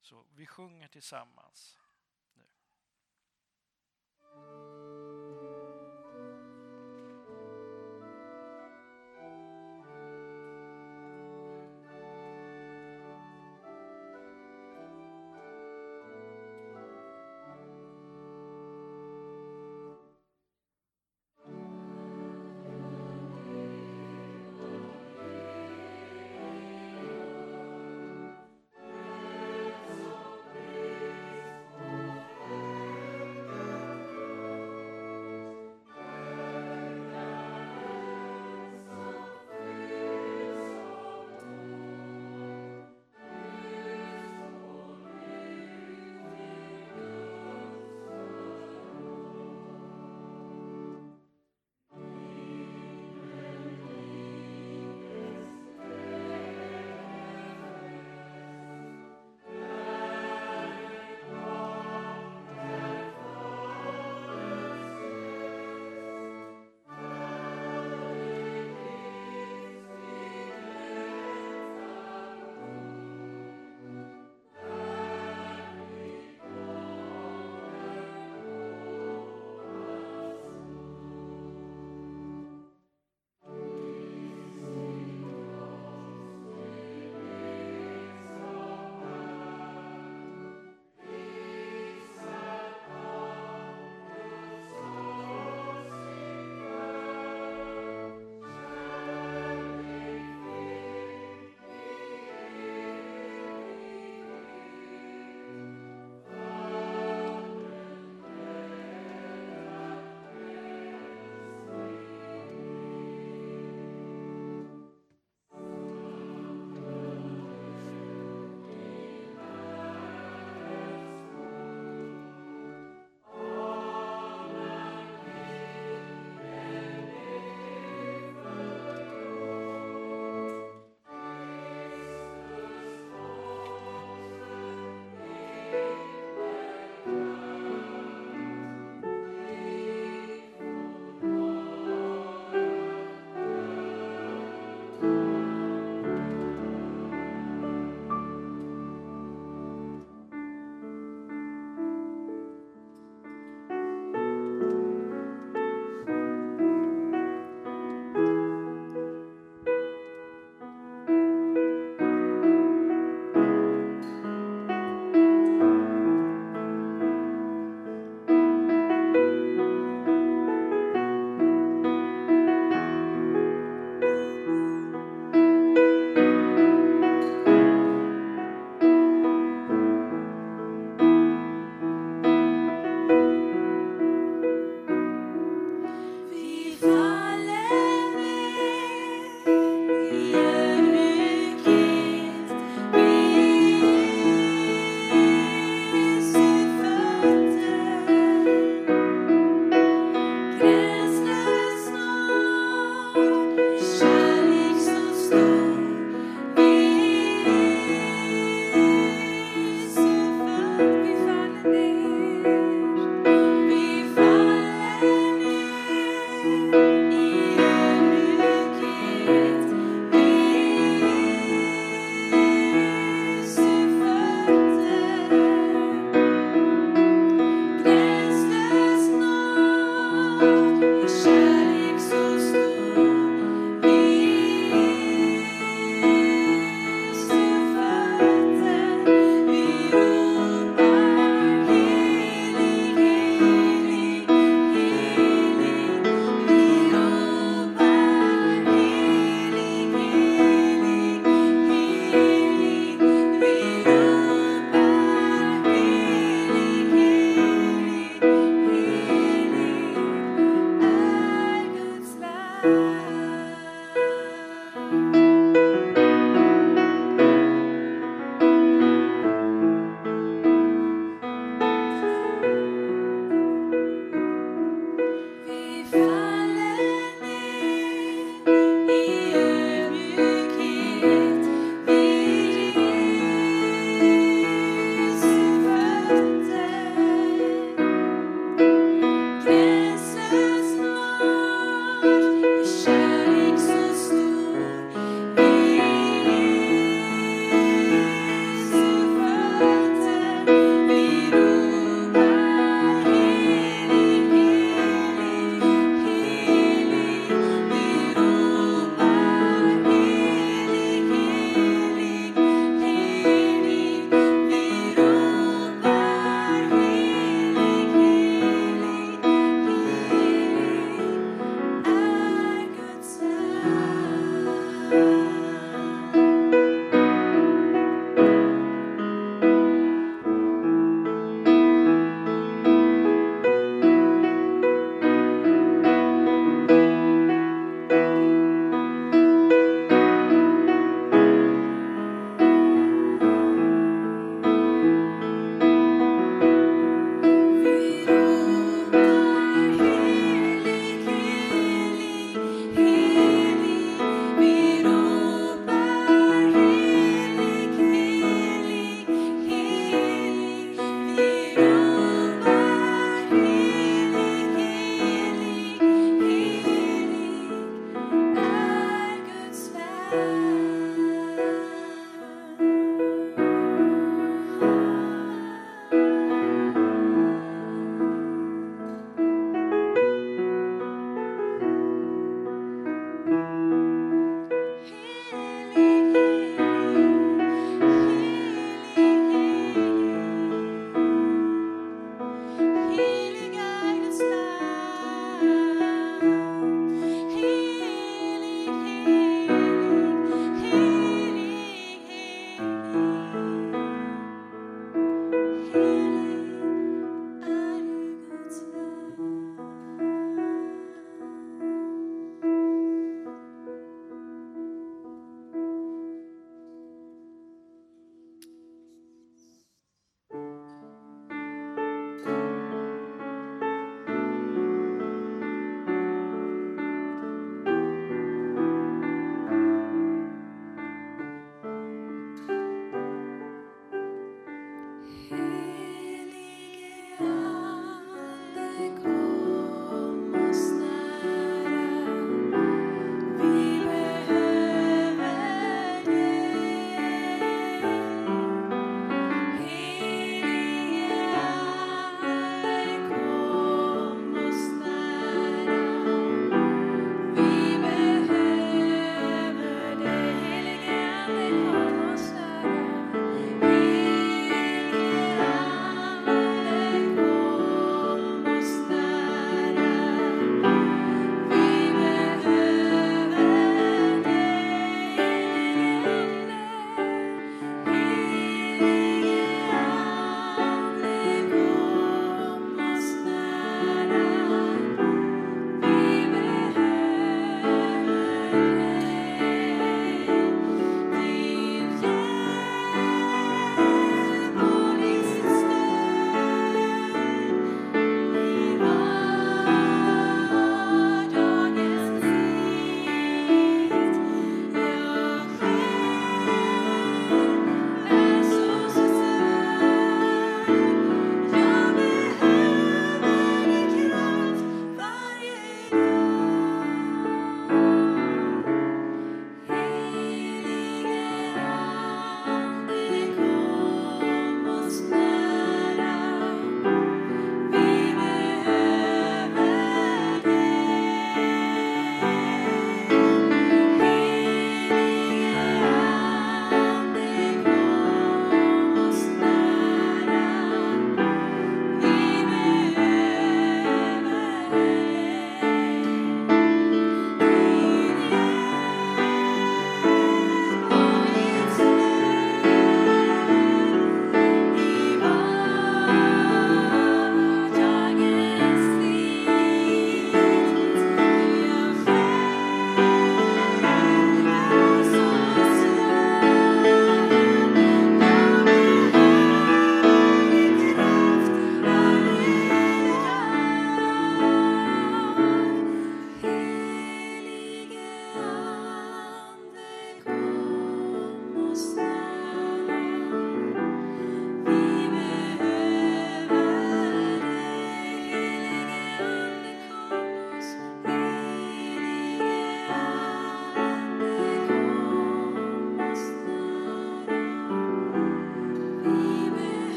Så vi sjunger tillsammans. nu.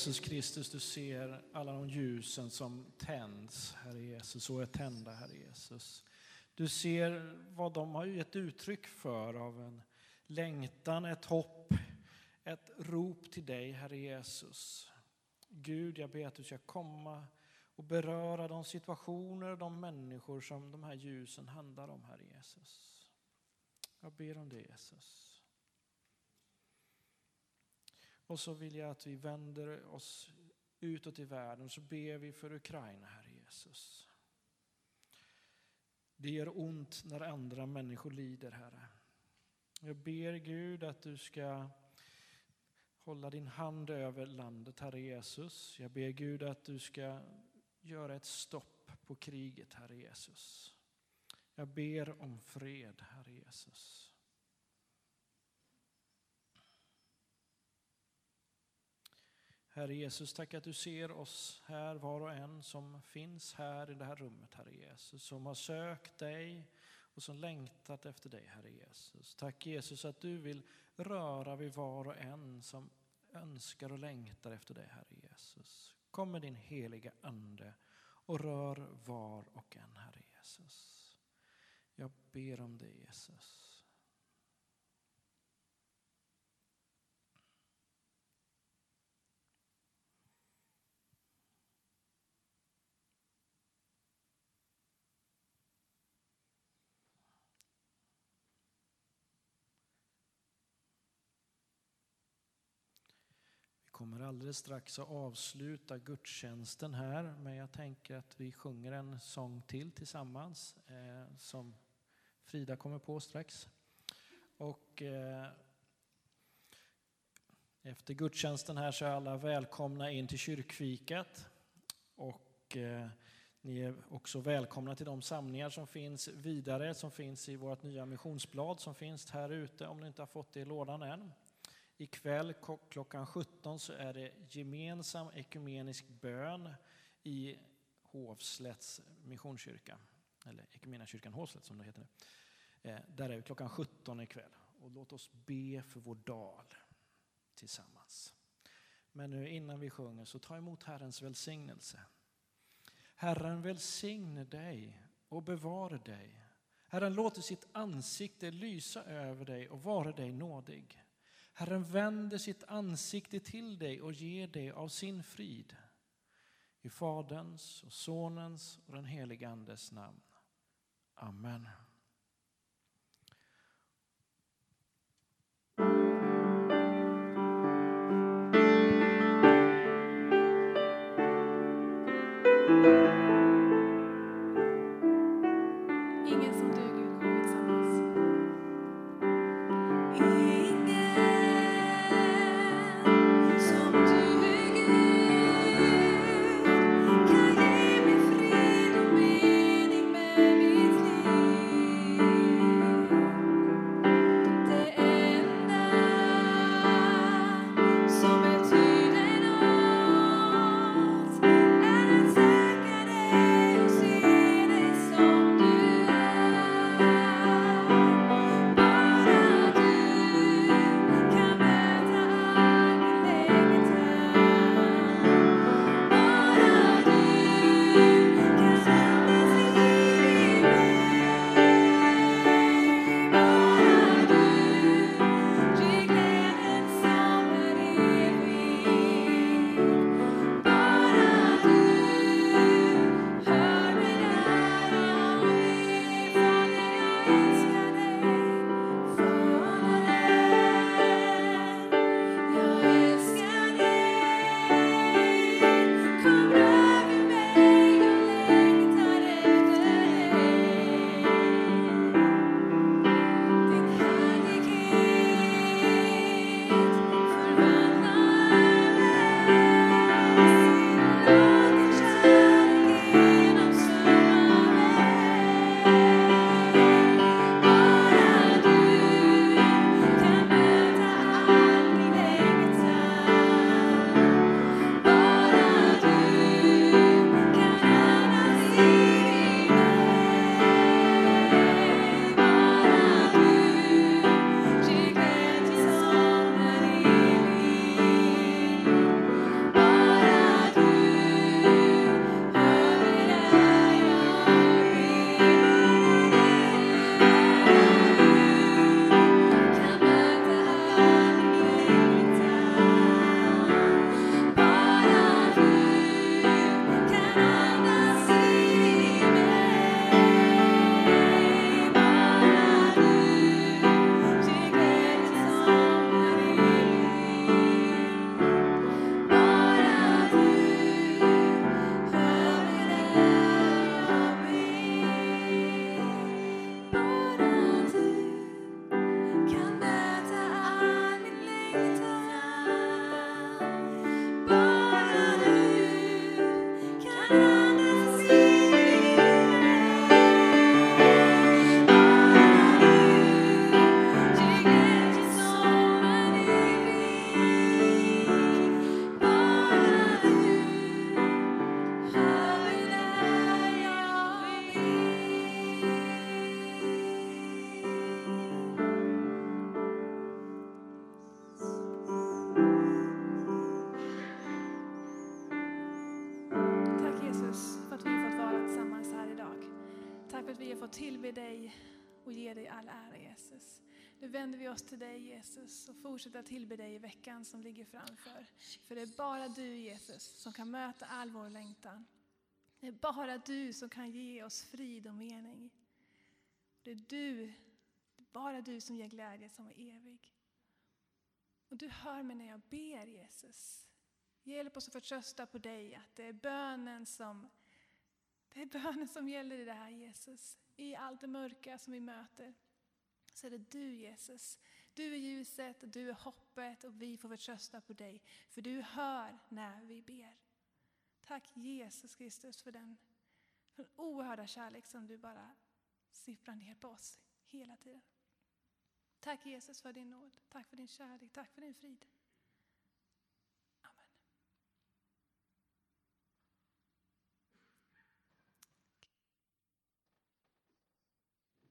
Jesus Kristus, du ser alla de ljusen som tänds, Herre Jesus, och är tända, Herre Jesus. Du ser vad de har gett uttryck för av en längtan, ett hopp, ett rop till dig, Herre Jesus. Gud, jag ber att du ska komma och beröra de situationer och de människor som de här ljusen handlar om, Herre Jesus. Jag ber om det, Jesus. Och så vill jag att vi vänder oss utåt i världen, så ber vi för Ukraina, Herre Jesus. Det gör ont när andra människor lider, Herre. Jag ber Gud att du ska hålla din hand över landet, Herre Jesus. Jag ber Gud att du ska göra ett stopp på kriget, Herre Jesus. Jag ber om fred, Herre Jesus. Herre Jesus, tack att du ser oss här, var och en som finns här i det här rummet, Herre Jesus, som har sökt dig och som längtat efter dig, Herre Jesus. Tack Jesus att du vill röra vid var och en som önskar och längtar efter dig, Herre Jesus. Kom med din heliga Ande och rör var och en, Herre Jesus. Jag ber om det, Jesus. Vi kommer alldeles strax att avsluta gudstjänsten här, men jag tänker att vi sjunger en sång till tillsammans eh, som Frida kommer på strax. Och eh, efter gudstjänsten här så är alla välkomna in till kyrkfikat. Och eh, ni är också välkomna till de samlingar som finns vidare, som finns i vårt nya missionsblad som finns här ute om ni inte har fått det i lådan än. Ikväll klockan 17 så är det gemensam ekumenisk bön i Hovslätts missionskyrka. Eller Equmeniakyrkan Hovslätt som det heter nu. Eh, där är vi klockan 17 ikväll. Och låt oss be för vår dal tillsammans. Men nu innan vi sjunger så ta emot Herrens välsignelse. Herren välsigne dig och bevare dig. Herren låter sitt ansikte lysa över dig och vara dig nådig. Herren vänder sitt ansikte till dig och ger dig av sin frid. I Faderns och Sonens och den helige Andes namn. Amen. Nu vänder vi oss till dig Jesus och fortsätter att tillbe dig i veckan som ligger framför. För det är bara du Jesus som kan möta all vår längtan. Det är bara du som kan ge oss frid och mening. Det är du, det är bara du som ger glädje som är evig. Och du hör mig när jag ber Jesus. Hjälp oss att förtrösta på dig, att det är bönen som, det är bönen som gäller i det här Jesus. I allt det mörka som vi möter så är det du Jesus. Du är ljuset du är hoppet och vi får förtrösta på dig. För du hör när vi ber. Tack Jesus Kristus för den, för den oerhörda kärlek som du bara sipprar ner på oss hela tiden. Tack Jesus för din nåd, tack för din kärlek, tack för din frid.